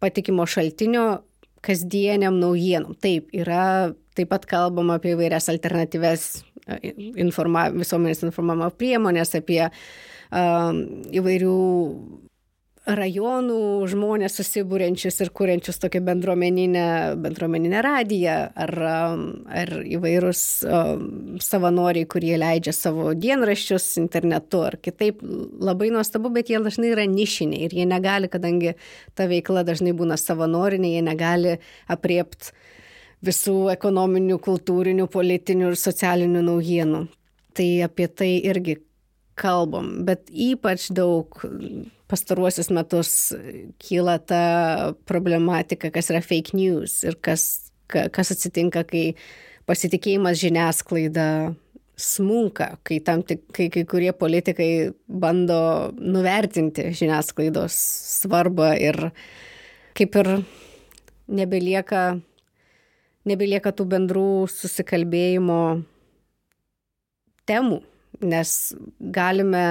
patikimo šaltinio kasdieniam naujienom. Taip, yra taip pat kalbama apie įvairias alternatyves e, informa, visuomenės informavimo priemonės, apie um, įvairių rajonų žmonės susibūrenčius ir kuriančius tokią bendruomeninę, bendruomeninę radiją ar, ar įvairūs um, savanoriai, kurie leidžia savo dienraščius internetu ar kitaip. Labai nuostabu, bet jie dažnai yra nišiniai ir jie negali, kadangi ta veikla dažnai būna savanorinė, jie negali apriepti visų ekonominių, kultūrinių, politinių ir socialinių naujienų. Tai apie tai irgi kalbam, bet ypač daug pastaruosius metus kyla ta problematika, kas yra fake news ir kas, kas atsitinka, kai pasitikėjimas žiniasklaida smunka, kai, tam tik, kai kai kurie politikai bando nuvertinti žiniasklaidos svarbą ir kaip ir nebelieka, nebelieka tų bendrų susikalbėjimo temų nes galime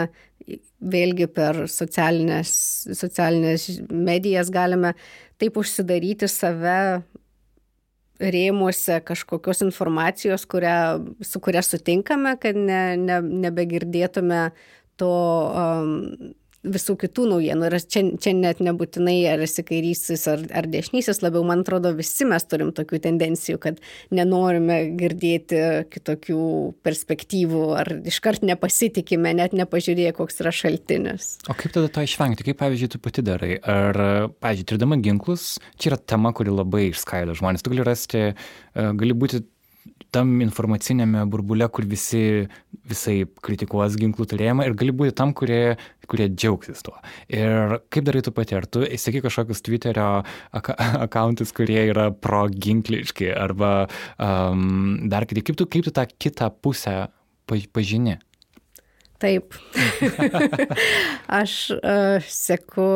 vėlgi per socialinės, socialinės medijas galime taip užsidaryti save rėmuose kažkokios informacijos, kurią, su kuria sutinkame, kad ne, ne, nebegirdėtume to um, visų kitų naujienų. Ir čia, čia net nebūtinai ar esi kairysis ar, ar dešinysis, labiau man atrodo visi mes turim tokių tendencijų, kad nenorime girdėti kitokių perspektyvų ar iškart nepasitikime, net nepažiūrėję, koks yra šaltinis. O kaip tada to išvengti? Kaip pavyzdžiui, tu pati darai? Ar, pavyzdžiui, turdama ginklus, čia yra tema, kuri labai išskaido žmonės. Tu gali rasti, e, gali būti tam informacinėme burbule, kur visi visai kritikuos ginklų turėjimą ir gali būti tam, kurie, kurie džiaugsis tuo. Ir kaip darai tu pati, ar tu įsaky kažkokius Twitterio akauntus, kurie yra proginkliški arba um, dar kiti, kaip tu, kaip tu tą kitą pusę pažini? Taip. aš uh, seku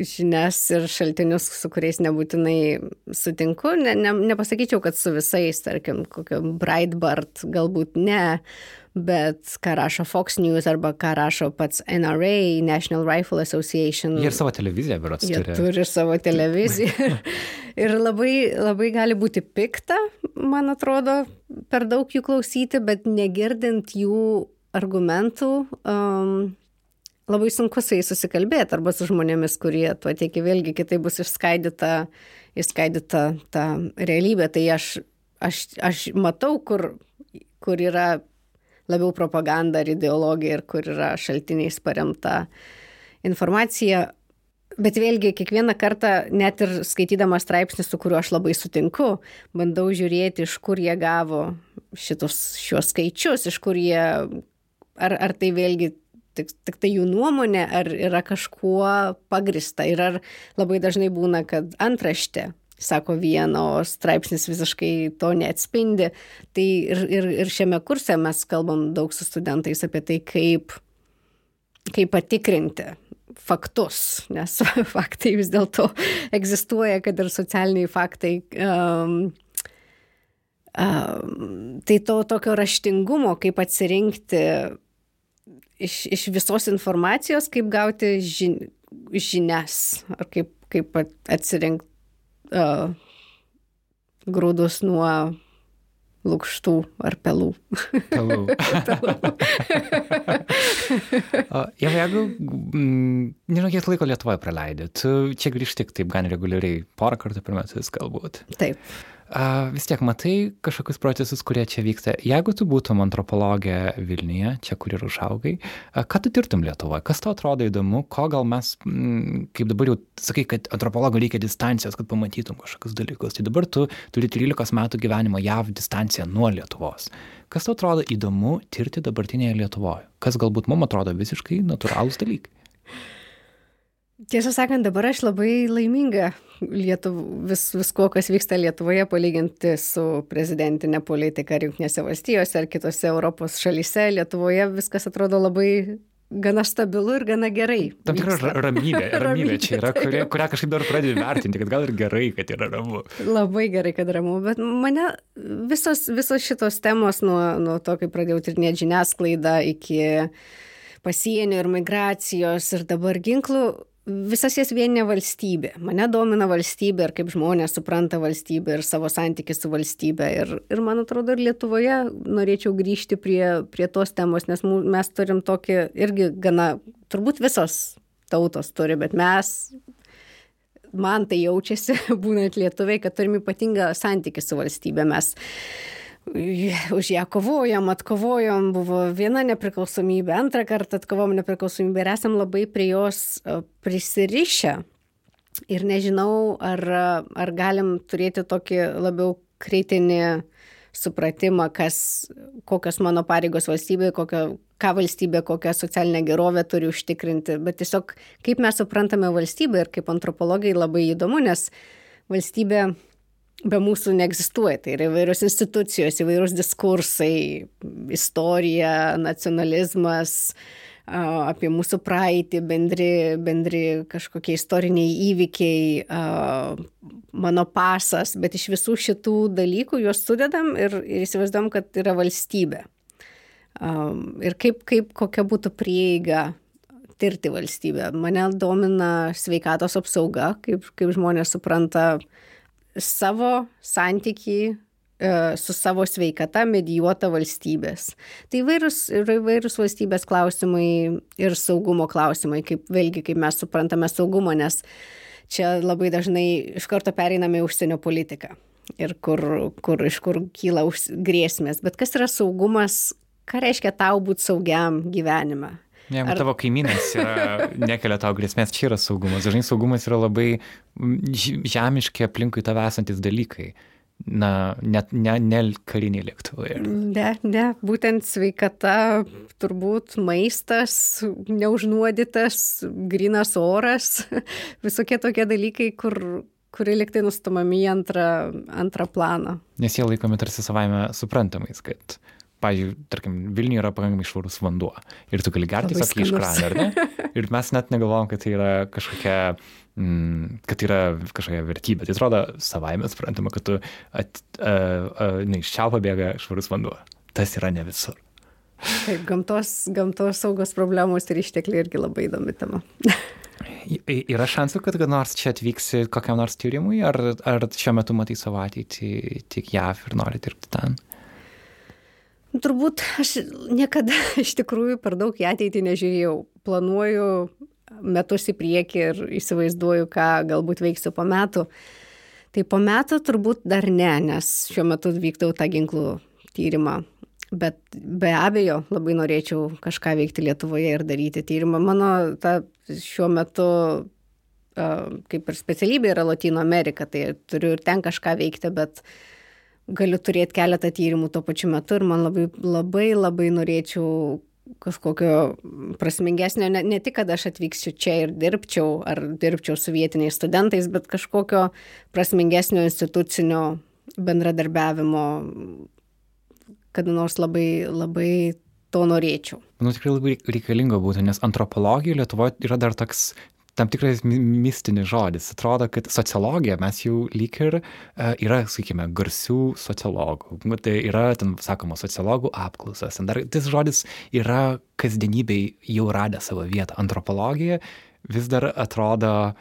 žinias ir šaltinius, su kuriais nebūtinai sutinku. Ne, ne, nepasakyčiau, kad su visais, tarkim, kokio Breitbart galbūt ne, bet ką rašo Fox News arba ką rašo pats NRA, National Rifle Association. Jie ir savo televiziją, berots, turi. Jie turi savo televiziją. ir labai, labai gali būti pikta, man atrodo, per daug jų klausyti, bet negirdint jų argumentų um, labai sunku su jais susikalbėti arba su žmonėmis, kurie tuo tiki, vėlgi kitai bus išskaidyta, išskaidyta ta realybė. Tai aš, aš, aš matau, kur, kur yra labiau propaganda ar ideologija ir kur yra šaltiniais paremta informacija. Bet vėlgi, kiekvieną kartą, net ir skaitydama straipsnį, su kuriuo aš labai sutinku, bandau žiūrėti, iš kur jie gavo šitus, šios skaičius, iš kur jie ar, ar tai vėlgi tik, tik tai jų nuomonė, ar yra kažkuo pagrista. Ir ar labai dažnai būna, kad antraštė sako vieną, o straipsnis visiškai to neatspindi. Tai ir, ir, ir šiame kurse mes kalbam daug su studentais apie tai, kaip, kaip patikrinti faktus, nes faktai vis dėlto egzistuoja, kad ir socialiniai faktai. Um, um, tai to tokio raštingumo, kaip atsirinkti iš, iš visos informacijos, kaip gauti žin, žinias, ar kaip, kaip atsirinkti uh, grūdus nuo lūkštų ar pelų. Pelų. Jau jeigu, mm, nežinau, kiek laiko Lietuvoje praleidai, tu čia grįžti taip gan reguliariai, porą kartų per metus galbūt. Taip vis tiek matai kažkokius procesus, kurie čia vyksta. Jeigu tu būtum antropologė Vilniuje, čia kur ir užaugai, ką tu tirtum Lietuvoje? Kas tau atrodo įdomu, ko gal mes, mm, kaip dabar jau sakai, kad antropologų reikia distancijos, kad pamatytum kažkokius dalykus. Tai dabar tu turi 13 metų gyvenimo JAV distanciją nuo Lietuvos. Kas tau atrodo įdomu tirti dabartinėje Lietuvoje? Kas galbūt mums atrodo visiškai natūralūs dalykai? Tiesą sakant, dabar aš labai laiminga Lietuv, vis, visko, kas vyksta Lietuvoje, palyginti su prezidentinė politika Junktinėse valstijose ar kitose Europos šalyse. Lietuvoje viskas atrodo labai gana stabilu ir gana gerai. Tam tikra ramybė, ramybė čia yra, kuria, kurią kažkaip dar pradėjau vertinti, kad gal ir gerai, kad yra ramu. Labai gerai, kad ramu, bet mane visos, visos šitos temos nuo, nuo to, kai pradėjau tirinėti žiniasklaidą iki pasienio ir migracijos ir dabar ginklų visas jas vieninė valstybė. Mane domina valstybė ir kaip žmonės supranta valstybę ir savo santykį su valstybė. Ir, ir man atrodo, ir Lietuvoje norėčiau grįžti prie, prie tos temos, nes mes turim tokį irgi gana, turbūt visos tautos turi, bet mes, man tai jaučiasi, būnant lietuviai, kad turim ypatingą santykį su valstybė. Mes už ją kovojom, atkovojom, buvo viena nepriklausomybė, antrą kartą atkovojom nepriklausomybę ir esam labai prie jos e, prisirišę. Ir nežinau, ar, ar galim turėti tokį labiau kritinį supratimą, kas, kokios mano pareigos valstybėje, kokio, ką valstybė, kokią socialinę gerovę turi užtikrinti, bet tiesiog kaip mes suprantame valstybę ir kaip antropologai labai įdomu, nes valstybė be mūsų neegzistuoja. Tai yra įvairios institucijos, įvairūs diskursai, istorija, nacionalizmas, apie mūsų praeitį, bendri, bendri kažkokie istoriniai įvykiai, mano pasas, bet iš visų šitų dalykų juos sudedam ir, ir įsivaizduom, kad yra valstybė. Ir kaip, kaip kokia būtų prieiga tirti valstybę. Mane domina sveikatos apsauga, kaip, kaip žmonės supranta savo santykį e, su savo sveikata medijuota valstybės. Tai įvairūs, įvairūs valstybės klausimai ir saugumo klausimai, kaip vėlgi, kaip mes suprantame saugumą, nes čia labai dažnai iš karto pereiname į užsienio politiką ir kur, kur, iš kur kyla grėsmės. Bet kas yra saugumas, ką reiškia tau būti saugiam gyvenime? Jeigu Ar... tavo kaimynas yra, nekelia tau grėsmės, čia yra saugumas. Dažnai saugumas yra labai žemiški aplinkui tave esantis dalykai. Na, net ne, ne kariniai lėktuvai. Ne, ne, būtent sveikata, turbūt maistas, neužnuodytas, grinas oras, visokie tokie dalykai, kur, kurie liktai nustumami į antrą, antrą planą. Nes jie laikomi tarsi savaime suprantamais, kad pavyzdžiui, tarkim, Vilniuje yra pakankamai švarus vanduo ir tu gali gerti tiesiog iš krano, ar ne? Ir mes net negalvom, kad tai yra kažkokia, mm, kad tai yra kažkokia vertybė. Tai atrodo savaime suprantama, kad tu at, uh, uh, ne, iš čia pabėga švarus vanduo. Tas yra ne visur. Taip, gamtos, gamtos saugos problemos ir ištekliai irgi labai įdomi tema. Yra šansų, kad kada nors čia atvyksi kokiam nors tyrimui, ar, ar šiuo metu matai savo ateitį tik JAV ir nori dirbti ten? Turbūt aš niekada iš tikrųjų per daug į ateitį nežiūrėjau. Planuoju metus į priekį ir įsivaizduoju, ką galbūt veiksiu po metų. Tai po metų turbūt dar ne, nes šiuo metu vykdau tą ginklų tyrimą. Bet be abejo, labai norėčiau kažką veikti Lietuvoje ir daryti tyrimą. Mano ta šiuo metu kaip ir specialybė yra Latino Amerika, tai turiu ir ten kažką veikti, bet uh, galiu turėti keletą tyrimų tuo pačiu metu ir man labai, labai, labai norėčiau kažkokio prasmingesnio, ne, ne tik, kad aš atvyksiu čia ir dirbčiau, ar dirbčiau su vietiniais studentais, bet kažkokio prasmingesnio institucinio bendradarbiavimo, kada nors labai, labai to norėčiau. Manau, tikrai labai reikalinga būtų, nes antropologija Lietuvoje yra dar toks tam tikras mistinis žodis. Atrodo, kad sociologija mes jau lyg ir uh, yra, sakykime, garsių sociologų. Nu, tai yra, ten sakoma, sociologų apklausas. Dar tas žodis yra kasdienybei jau radę savo vietą. Antropologija vis dar atrodo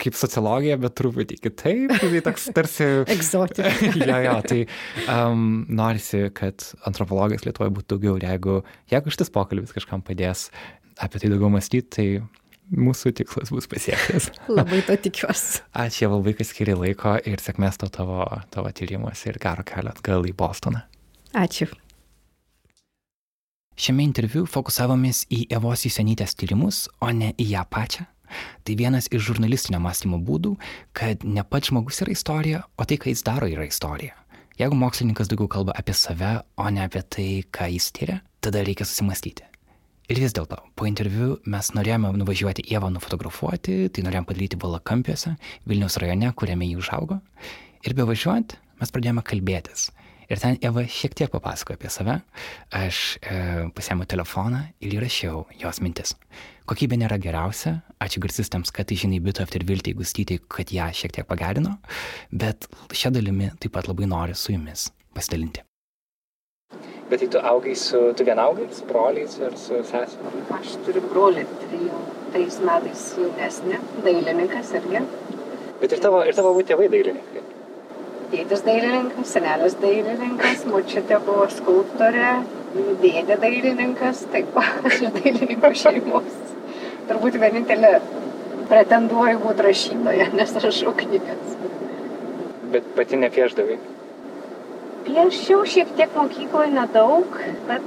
kaip sociologija, bet truputį kitaip. Tai toks tarsi... Egzotika. jo, jo, tai um, norisi, kad antropologijos Lietuvoje būtų daugiau. Jeigu, jeigu šitas pokalbis kažkam padės apie tai daugiau mąstyti, tai mūsų tikslas bus pasiektas. Labai to tikiuosi. Ačiū labai, kad skiri laiko ir sėkmės to tavo, tavo tyrimuose ir gero kelio atgal į Bostoną. Ačiū. Šiame interviu fokusavomės į Evos įsenytės tyrimus, o ne į ją pačią. Tai vienas iš žurnalistinio mąstymo būdų, kad ne pats žmogus yra istorija, o tai, ką jis daro, yra istorija. Jeigu mokslininkas daugiau kalba apie save, o ne apie tai, ką jis tyria, tada reikia susimastyti. Ir vis dėlto, po interviu mes norėjome nuvažiuoti Ievą nufotografuoti, tai norėjome padaryti Valakampiuose, Vilniaus rajone, kuriame jį užaugo. Ir bevažiuojant, mes pradėjome kalbėtis. Ir ten Eva šiek tiek papasakojo apie save. Aš e, pasėmiau telefoną ir įrašiau jos mintis. Kokybė nėra geriausia, ačiū garsistams, kad tai žinai Bito ir Viltį Gustyti, kad ją šiek tiek pagerino, bet šią dalimi taip pat labai noriu su jumis pasidalinti. Bet tai tu augai su, tu vien augai, su broliais ir su sesė? Aš turiu brolį, trijų, tais metais jaunesnį, dailininkas irgi. Bet ir tavo, ir tavo tėvai dailininkai? Tėtis dailininkas, senelis dailininkas, močiutė buvo skulptorė, dėdė dailininkas, taip pat aš iš dailininkų šeimos. Turbūt vienintelė pretenduoju būti rašytoja, nes rašau knygas. Bet pati nepieždavai? Piešiau šiek tiek mokykloje nedaug, bet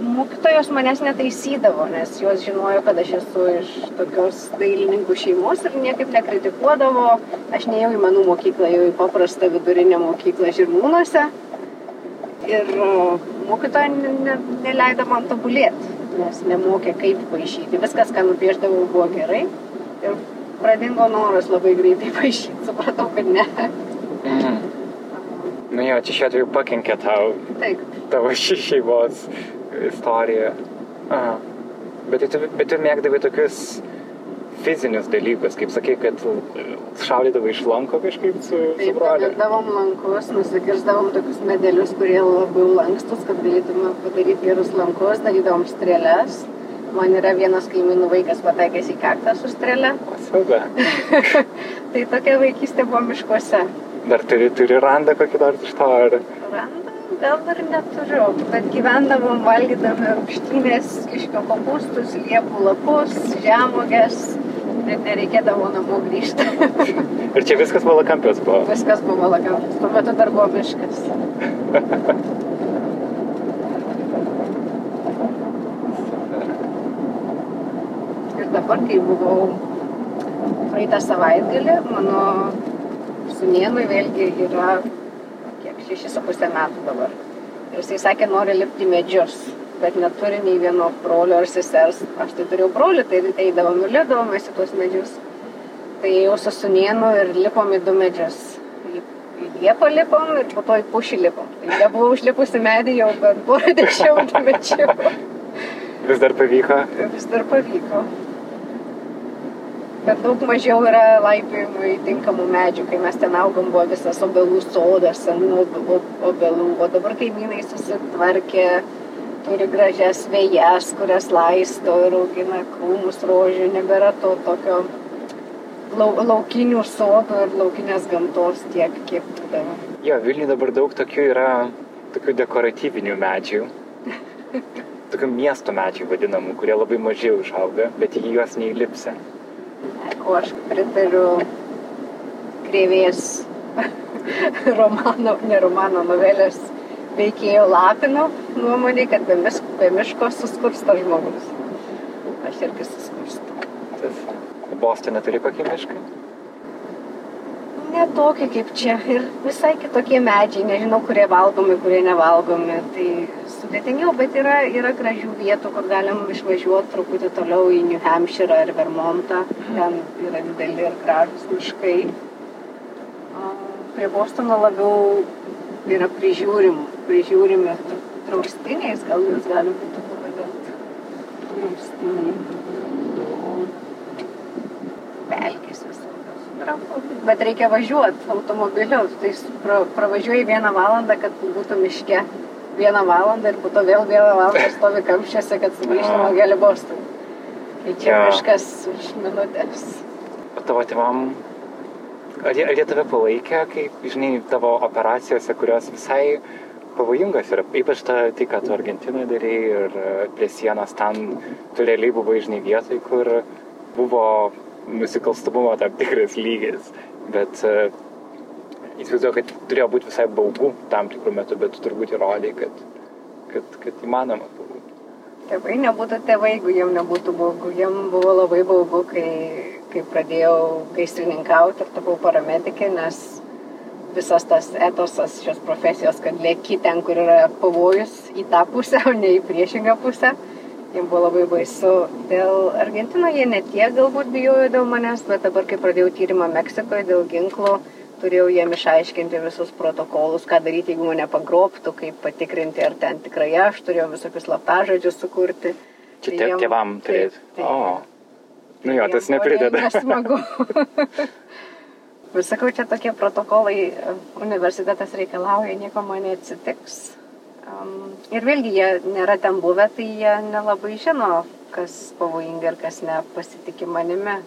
mokytojos manęs netaisydavo, nes jos žinojo, kad aš esu iš tokios dailininkų šeimos ir niekaip nekritikuodavo. Aš neėjau į menų mokyklą, jau į paprastą vidurinę mokyklą Žirmūnuose. Ir mokytoja ne, ne, neleido man tobulėti, nes nemokė kaip paaišyti. Viskas, ką nupieždavau, buvo gerai. Ir pradingo noras labai greitai paaišyti. Supratau, kad ne. Nu jo, čia šiuo atveju pakenkė tau Taip. tavo šeimos istorija. Aha. Bet, tai tu, bet tu mėgdavai tokius fizinius dalykus, kaip sakai, kad šaudydavai iš lanko kažkaip su, su Taip, broliu. pagirdavom lankus, nusikirsdavom tokius medelius, kurie labiau lankstus, kad galėtume padaryti gerus lankus, darydavom strėlės. Man yra vienas kaimynų vaikas pataikęs į kaktą su strėlė. Siaube. tai tokia vaikystė buvo miškuose. Dar turi, turi randą kokį nors iš to, ar... Randą gal dar neturiu, bet gyvendavom valgydami rūkštynės, kiškio kopūstus, liepų lapus, žemogės. Net nereikėdavo namo grįžti. Ir čia viskas valakampios buvo. Viskas buvo lagamas. Tuo metu dar buvo miškas. Ir dabar, kai buvau praeitą savaitgalį, mano sunienui vėlgi yra kiek, šešis su pusę metų dabar. Ir jisai sakė, nori lipti medžius, bet neturi nei vieno brolio ar sesers. Aš tai turėjau brolį, tai eidavom ir lipdavom į tuos medžius. Tai jau su sunienu ir lipom į du medžius. Į liepą lipom ir po to į pušį lipom. Tai nebuvau užlipusi medį jau per porą dešimtų mečių. Vis dar pavyko. Vis dar pavyko. Bet daug mažiau yra laipiojimui tinkamų medžių, kai mes ten augom, buvo visas obelų sodas, senų ob- obelų, o dabar kaimynai susitvarkė, turi gražias vėjas, kurias laisto ir augina krūmus rožių, nebėra to tokio lau, laukinių sodų ir laukinės gamtos tiek, kiek būdavo. Jo, Vilniuje dabar daug tokių yra, tokių dekoratyvinių medžių. Tokių miesto medžių vadinamų, kurie labai mažai užauga, bet į juos neįlipsi. O aš pritariu krėvės romano, ne romano novelės veikėjo Lapino nuomonė, kad be, mis, be miško suskursta žmogus. Aš irgi suskurstu. Bostone turi kokį mišką? Ne tokie kaip čia ir visai kitokie medžiai, nežinau, kurie valgomi, kurie nevalgomi. Tai sudėtingiau, bet yra, yra gražių vietų, kur galim išvažiuoti truputį toliau į New Hampshire ar Vermontą. Ten yra dideli ir gražus miškai. O Prie Bostono labiau yra prižiūrim, prižiūrimi draustiniais, gal jūs gali būti pavadinti. Draustiniai. Pelkės visokios. Bet reikia važiuoti automobiliu, tai pra, pravažiuoji vieną valandą, kad būtų miške vieną valandą ir po to vėl vieną valandą stovi kamščiuose, kad sugrįžtų nuo gali bostų. Tai čia ja. kažkas už minutės. O tavo tėvam Ar jie, ar jie tave palaikė, kaip, žinai, tavo operacijose, kurios visai pavojingas yra. Ypač ta, tai, ką tu Argentinoje darėjai ir e, prie sienos ten, tu realiai buvai, žinai, vietoj, kur buvo nusikalstamumo tam tikras lygis. Bet uh, įsivaizduoju, kad turėjo būti visai baugu tam tikrų metų, bet tu turbūt įrodai, kad, kad, kad įmanoma buvo. Tėvai nebūtų tėvai, jeigu jiem nebūtų baugu. Jiem buvo labai baugu, kai kai pradėjau gaisrininkauti ir tapau paramedikė, nes visas tas etosas šios profesijos, kad lėki ten, kur yra pavojus į tą pusę, o ne į priešingą pusę. Jiems buvo labai baisu. Dėl Argentino jie netiek galbūt bijojo dėl manęs, bet dabar, kai pradėjau tyrimą Meksikoje dėl ginklų, turėjau jiem išaiškinti visus protokolus, ką daryti, jeigu mane pagrobtų, kaip patikrinti, ar ten tikrai aš turėjau visokius slaptažodžius sukurti. Čia tai tėvam turėti. O. Nu jo, tas neprideda. Nesmagu. Bet sakau, čia tokie protokolai universitetas reikalauja, nieko man neatsitiks. Ir vėlgi, jie nėra ten buvę, tai jie nelabai žino, kas pavojinga ir kas nepasitikė manimi.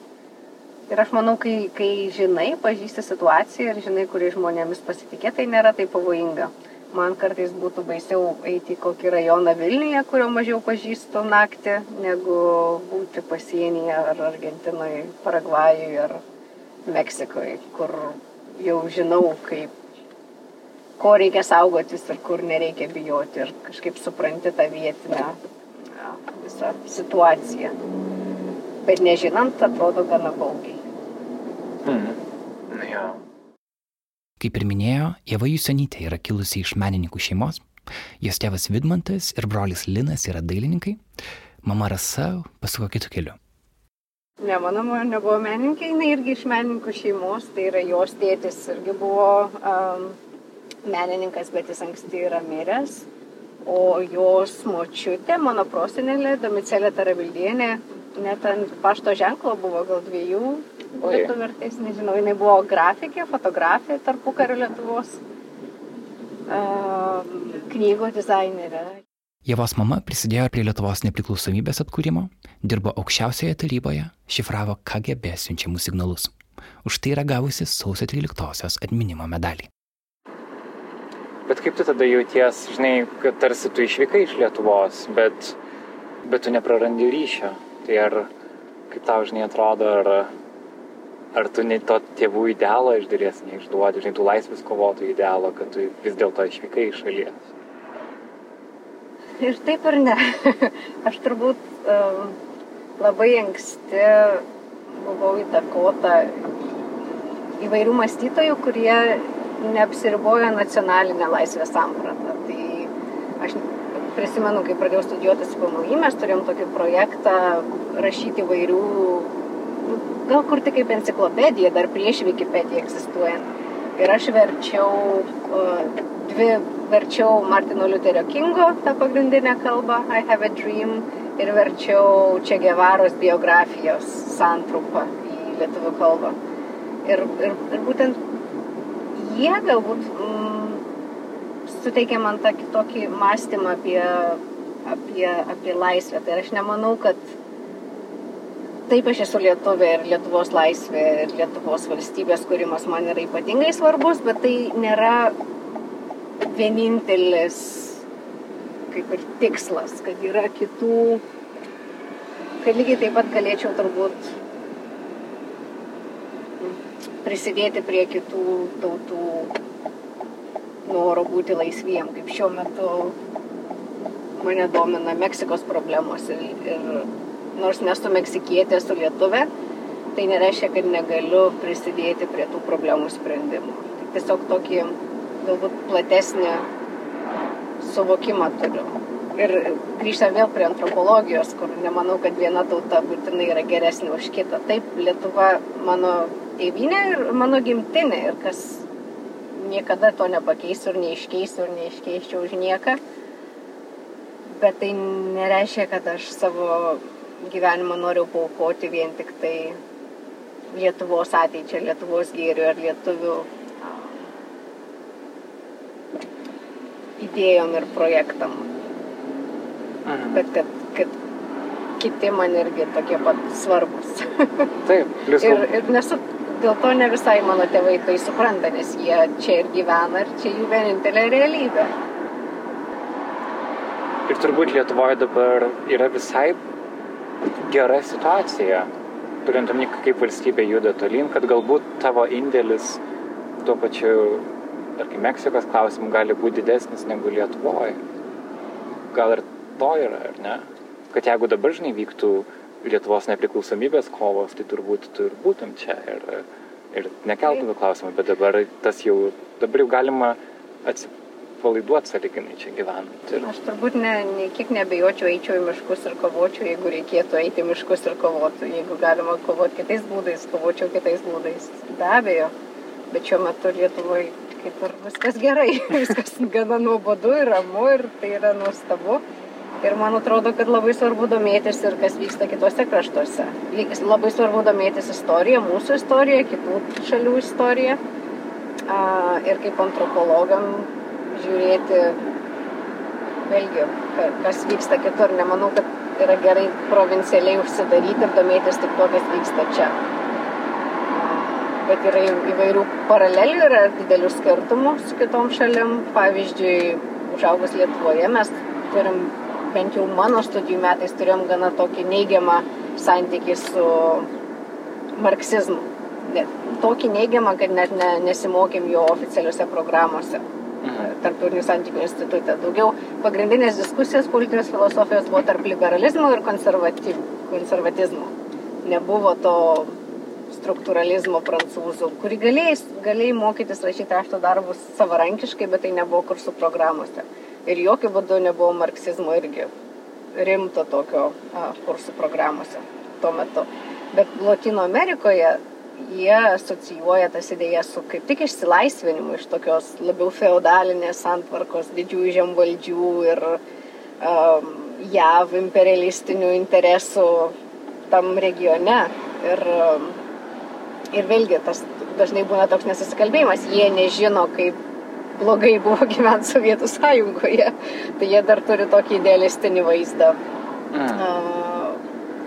Ir aš manau, kai, kai žinai, pažįsti situaciją ir žinai, kuriais žmonėmis pasitikė, tai nėra taip pavojinga man kartais būtų baisiau eiti į kokį rajoną Vilniuje, kurio mažiau pažįstu naktį, negu būti pasienyje ar Argentinoje, Paragvajuje ar Meksikoje, kur jau žinau, kaip, ko reikia saugotis ir kur nereikia bijoti ir kažkaip supranti tą vietinę visą situaciją. Bet nežinant, atrodo gana baugiai. Mhm. Na, ja. Kaip ir minėjo, Jeva Jusonytė yra kilusi iš menininkų šeimos. Jos tėvas Vidmantas ir brolis Linas yra dailininkai. Mama Rasa pasuko kitų kelių. Ne, mano mama nebuvo menininkė, jinai irgi iš menininkų šeimos, tai yra jos tėtis irgi buvo um, menininkas, bet jis anksti yra miręs. O jos močiutė, mano prosenelė, Domicelė Taravildienė, net ant pašto ženklo buvo gal dviejų lietuvių vertės, nežinau, jinai buvo grafikė, fotografė tarpukario Lietuvos, uh, knygų dizainerė. Jėvos mama prisidėjo prie Lietuvos nepriklausomybės atkūrimo, dirbo aukščiausioje taryboje, šifravo KGB siunčiamus signalus. Už tai yra gavusi sausio 13-osios atminimo medalį. Bet kaip tu tada jauties, žinai, kad tarsi tu išvykai iš Lietuvos, bet, bet tu neprarandi ryšio. Tai ar, kaip tau, žinai, atrodo, ar ar tu nei to tėvų idealo iš dalies neišduodi, žinai, tų laisvės kovotojų idealo, kad tu vis dėlto išvykai iš šalies? Ir taip ir ne. Aš turbūt um, labai anksti buvau įtakota įvairių mąstytojų, kurie neapsiribojo nacionalinę laisvės sampratą. Tai aš prisimenu, kai pradėjau studijuoti SPMI, mes turėjom tokį projektą rašyti įvairių gal kur tik kaip enciklopedija, dar prieš Wikipediją egzistuojant. Ir aš verčiau, dvi verčiau Martino Luterio Kingo tą pagrindinę kalbą, I have a dream, ir verčiau Čia Gevaros biografijos santrupą į lietuvių kalbą. Ir, ir, ir būtent jie galbūt mm, suteikė man tą kitokį mąstymą apie, apie, apie laisvę. Tai aš nemanau, kad taip aš esu lietuvė ir Lietuvos laisvė ir Lietuvos valstybės kūrimas man yra ypatingai svarbus, bet tai nėra vienintelis kaip ir tikslas, kad yra kitų, kad lygiai taip pat galėčiau turbūt prisidėti prie kitų tautų noro būti laisviem, kaip šiuo metu mane domina Meksikos problemos ir, ir nors nesu meksikietė, esu lietuvė, tai nereiškia, kad negaliu prisidėti prie tų problemų sprendimų. Tai tiesiog tokį galbūt platesnį suvokimą turiu. Ir grįžtam vėl prie antropologijos, kur nemanau, kad viena tauta būtinai yra geresnė už kitą. Taip, Lietuva mano tėvynė ir mano gimtinė ir kas niekada to nepakeisiu ir neiškeisiu ir neiškeiščiau už nieką. bet tai nereiškia, kad aš savo gyvenimą noriu paukoti vien tik tai Lietuvos ateičiai, Lietuvos gėriui ar lietuvių idėjom ir projektam. Mhm. Bet kad, kad kiti man irgi tokie pat svarbus. Taip, plius. ir, ir nesu, dėl to ne visai mano tėvai tai supranta, nes jie čia ir gyvena ir čia jų vienintelė realybė. Ir turbūt Lietuvoje dabar yra visai gera situacija, turint omeny, kaip valstybė juda tolyn, kad galbūt tavo indėlis tuo pačiu tarkim, Meksikos klausimų gali būti didesnis negu Lietuvoje. Gal ir to yra, ar ne? Kad jeigu dabar, žinai, vyktų Lietuvos nepriklausomybės kovos, tai turbūt tu ir būtum čia ir, ir nekeltume klausimą, bet dabar tas jau, dabar jau galima atsipalaiduoti saliginai čia gyvenant. Ir... Aš turbūt ne, ne kiek nebejočiau, eičiau į miškus ir kovočiau, jeigu reikėtų eiti į miškus ir kovoti. Jeigu galima kovoti kitais būdais, kovočiau kitais būdais. Be abejo. Bet šiuo metu Lietuvoje kaip ir viskas gerai, viskas gana nuobodu ir ramu ir tai yra nuostabu. Ir man atrodo, kad labai svarbu domėtis ir kas vyksta kitose kraštuose. Labai svarbu domėtis istoriją, mūsų istoriją, kitų šalių istoriją. Ir kaip antropologam žiūrėti, vėlgi, kas vyksta kitur. Nemanau, kad yra gerai provincialiai užsidaryti ir domėtis tik to, kas vyksta čia bet yra įvairių paralelių, yra didelių skirtumų su kitom šalim. Pavyzdžiui, užaugus Lietuvoje mes turim, bent jau mano studijų metais, turėjom gana tokį neigiamą santykį su marksizmu. Net, tokį neigiamą, kad net ne, nesimokėm jo oficialiuose programuose. Mhm. Tarptautinių santykių institutė. Daugiau pagrindinės diskusijos politinės filosofijos buvo tarp liberalizmo ir konservatizmo. Nebuvo to struktūralizmo prancūzų, kurį galėjai, galėjai mokytis rašyti rašto darbus savarankiškai, bet tai nebuvo kursų programuose. Ir jokių būdų nebuvo marksizmo irgi rimto tokio a, kursų programuose tuo metu. Bet Latino Amerikoje jie asocijuoja tas idėjas su kaip tik išsilaisvinimu iš tokios labiau feodalinės santvarkos, didžiųjų žemvaldžių ir um, JAV imperialistinių interesų tam regione. Ir um, ir vėlgi tas dažnai būna toks nesusikalbėjimas, jie nežino, kaip blogai buvo gyventi Sovietų sąjungoje, tai jie dar turi tokį idealistinį vaizdą. Mm.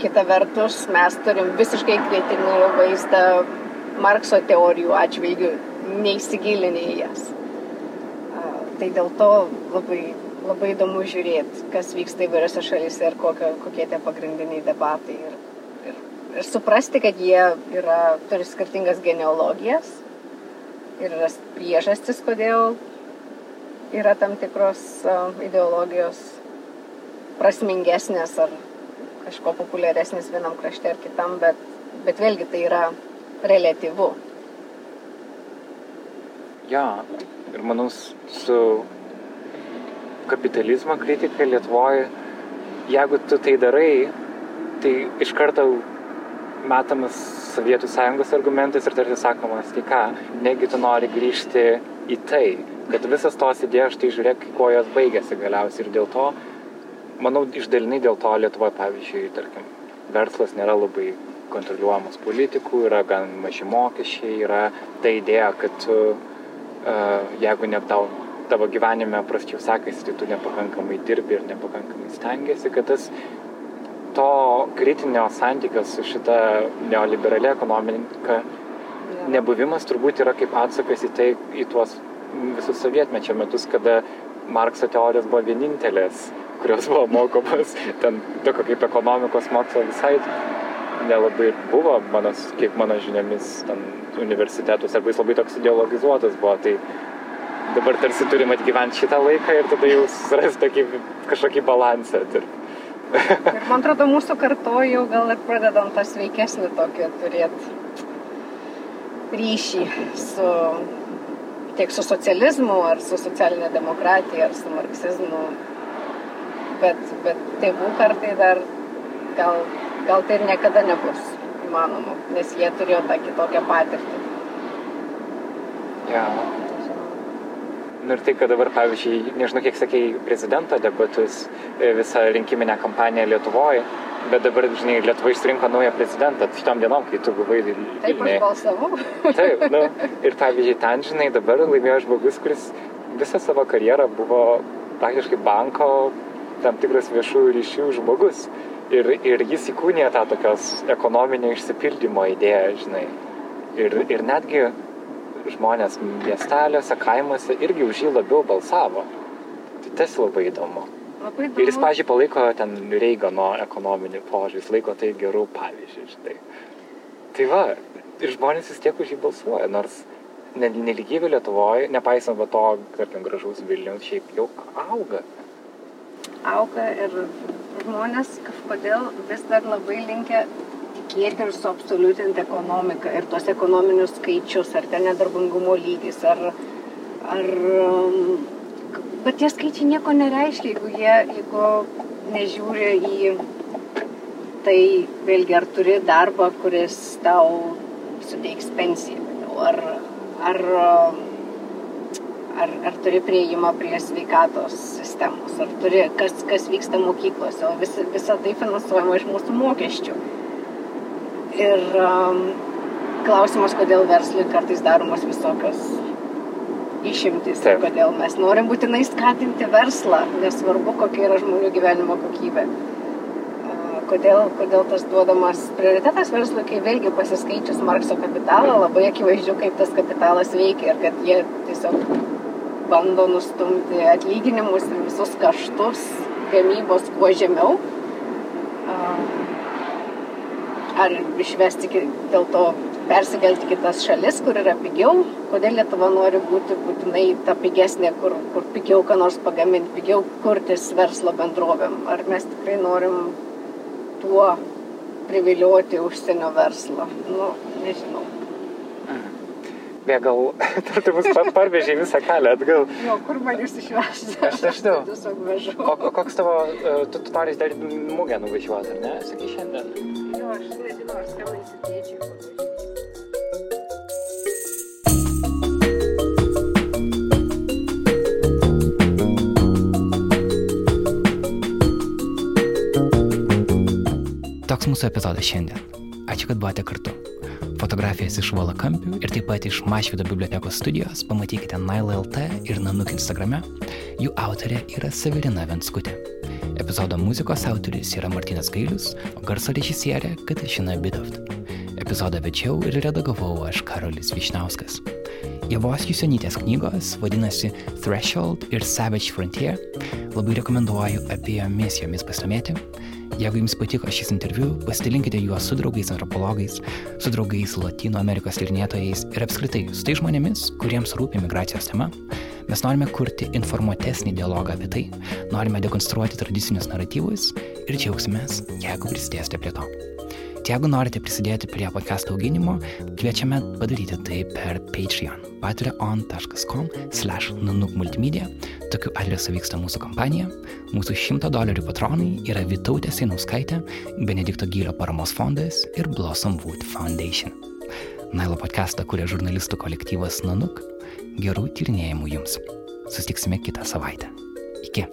Kita vertus, mes turim visiškai kritinį vaizdą Markso teorijų atžvilgių, neįsigilinę į jas. Tai dėl to labai, labai įdomu žiūrėti, kas vyksta įvairiose šalyse ir kokio, kokie tie pagrindiniai debatai. Ir ir suprasti, kad jie yra, turi skirtingas genealogijas ir yra priežastis, kodėl yra tam tikros ideologijos prasmingesnės ar kažko populiaresnės vienam krašte ar kitam, bet, bet vėlgi tai yra relativu. Ja, ir manau, su kapitalizmo kritika Lietuvoje, jeigu tu tai darai, tai iš karto metamas Sovietų sąjungos argumentais ir tarsi sakomas, tai ką, negi tu nori grįžti į tai, kad visas tos idėjos, tai žiūrėk, kuo jos baigėsi galiausiai. Ir dėl to, manau, išdalinai dėl to Lietuvoje, pavyzdžiui, tarkim, verslas nėra labai kontroliuojamas politikų, yra gan maži mokesčiai, yra ta idėja, kad tu, uh, jeigu ne tau tavo gyvenime prasčiau sekasi, tai tu nepakankamai dirbi ir nepakankamai stengiasi, kad tas to kritinio santykio su šita neoliberali ekonomika nebuvimas turbūt yra kaip atsakas į tai, į tuos visus sovietmečio metus, kada Markso teorijos buvo vienintelės, kurios buvo mokomas, ten tokio kaip ekonomikos mokslo visai nelabai buvo, mano, kiek mano žiniomis, ten universitetus, arba jis labai toks ideologizuotas buvo, tai dabar tarsi turim atgyventi šitą laiką ir tada jau surasti kažkokį balansą tarp Ir man atrodo, mūsų karto jau gal ir pradedam tą sveikesnį tokį turėti ryšį su tiek su socializmu, ar su socialinė demokratija, ar su marksizmu. Bet, bet tėvų kartai dar gal, gal tai ir niekada nebus įmanoma, nes jie turėjo tą kitokią patirtį. Ja. Nu ir tai, kad dabar, pavyzdžiui, nežinau, kiek sakėjai, prezidento debatus, e, visą rinkiminę kampaniją Lietuvoje, bet dabar, žinai, Lietuva išsirinko naują prezidentą, šitom dienom, kai tu buvai Vilniuje. Taip, aš balsavau. Taip, nu, ir pavyzdžiui, ten, žinai, dabar laimėjo žmogus, kuris visą savo karjerą buvo praktiškai banko tam tikras viešųjų ryšių žmogus. Ir, ir jis įkūnė tą tokios ekonominio išsipildymo idėją, žinai. Ir, ir netgi žmonės miesteliuose, kaimuose irgi už jį labiau balsavo. Tai tas labai įdomu. Labai įdomu. Ir jis, pažiūrėjau, palaiko ten Reigano ekonominį požiūrį, jis laiko tai gerų pavyzdžių, žinai. Tai va, ir žmonės vis tiek už jį balsuoja, nors neligybė Lietuvoje, nepaisant va to, tarkim, gražaus Vilniaus, šiaip jau auga. Auga ir žmonės kažkodėl vis dar labai linkia tikėti ir suabsoliutinti ekonomiką ir tuos ekonominius skaičius, ar ten nedarbingumo lygis, ar, ar um, bet tie skaičiai nieko nereiškia, jeigu jie, jeigu nežiūri į tai, vėlgi, ar turi darbą, kuris tau suteiks pensiją, ar, ar, ar, ar turi prieimą prie sveikatos sistemos, ar turi, kas, kas vyksta mokyklose, o visa, visa tai finansuojama iš mūsų mokesčių. Ir um, klausimas, kodėl verslui kartais daromos visokios išimtis, Taip. kodėl mes norim būtinai skatinti verslą, nesvarbu, kokia yra žmonių gyvenimo kokybė. Kodėl, kodėl tas duodamas prioritetas verslui, kai vėlgi pasiskaičius Markso kapitalą, labai akivaizdu, kaip tas kapitalas veikia ir kad jie tiesiog bando nustumti atlyginimus ir visus kaštus gamybos kuo žemiau. A, Ar išvesti dėl to persikelti kitas šalis, kur yra pigiau, kodėl Lietuva nori būti būtinai ta pigesnė, kur, kur pigiau ką nors pagaminti, pigiau kurtis verslo bendrovėm. Ar mes tikrai norim tuo privilioti užsienio verslą? Nu, nežinau. Gal tu mus pa- parvežė visą kelią atgal. Jo, kur man jūs išvežti? Aš nežinau. Tiesiog vežu. O, koks tavo, e, tu, tu nori dar mūgę nuvažiuoti, ar ne? Sakai šiandien. Jo, aš nežinau, aš tėčiui. paprašysiu. Toks mūsų epizodas šiandien. Ačiū, kad buvote kartu. Fotografijas iš Valakampių ir taip pat iš Mašvido bibliotekos studijos pamatykite Nail.lt ir Nanuk Instagrame. Jų autorė yra Severina Venskutė. Epizodo muzikos autorius yra Martinas Gailius, o garso režisierė Katažina Bidoft. Epizodą vedžiau ir redagavau aš Karolis Višnauskas. Javos Jusionytės knygos vadinasi Threshold ir Savage Frontier. Labai rekomenduoju apie jomis jomis pasidomėti. Jeigu jums patiko šis interviu, pasidalinkite juos su draugais antropologais, su draugais Latino Amerikos tyrinėtojais ir apskritai su tai žmonėmis, kuriems rūpi migracijos tema. Mes norime kurti informuotesnį dialogą apie tai, norime dekonstruoti tradicinius naratyvus ir džiaugsimės, jeigu prisidėsite prie to. Jeigu norite prisidėti prie podcast auginimo, kviečiame padaryti tai per Patreon, patreon.com slash nanukmultimedia. Tokiu adresu vyksta mūsų kampanija. Mūsų 100 dolerių patronai yra Vitautė Seinauskaitė, Benedikto Gylio paramos fondas ir Blossom Wood Foundation. Nailo podcastą kuria žurnalistų kolektyvas Nanuk. Gerų tyrinėjimų jums. Sustiksime kitą savaitę. Iki.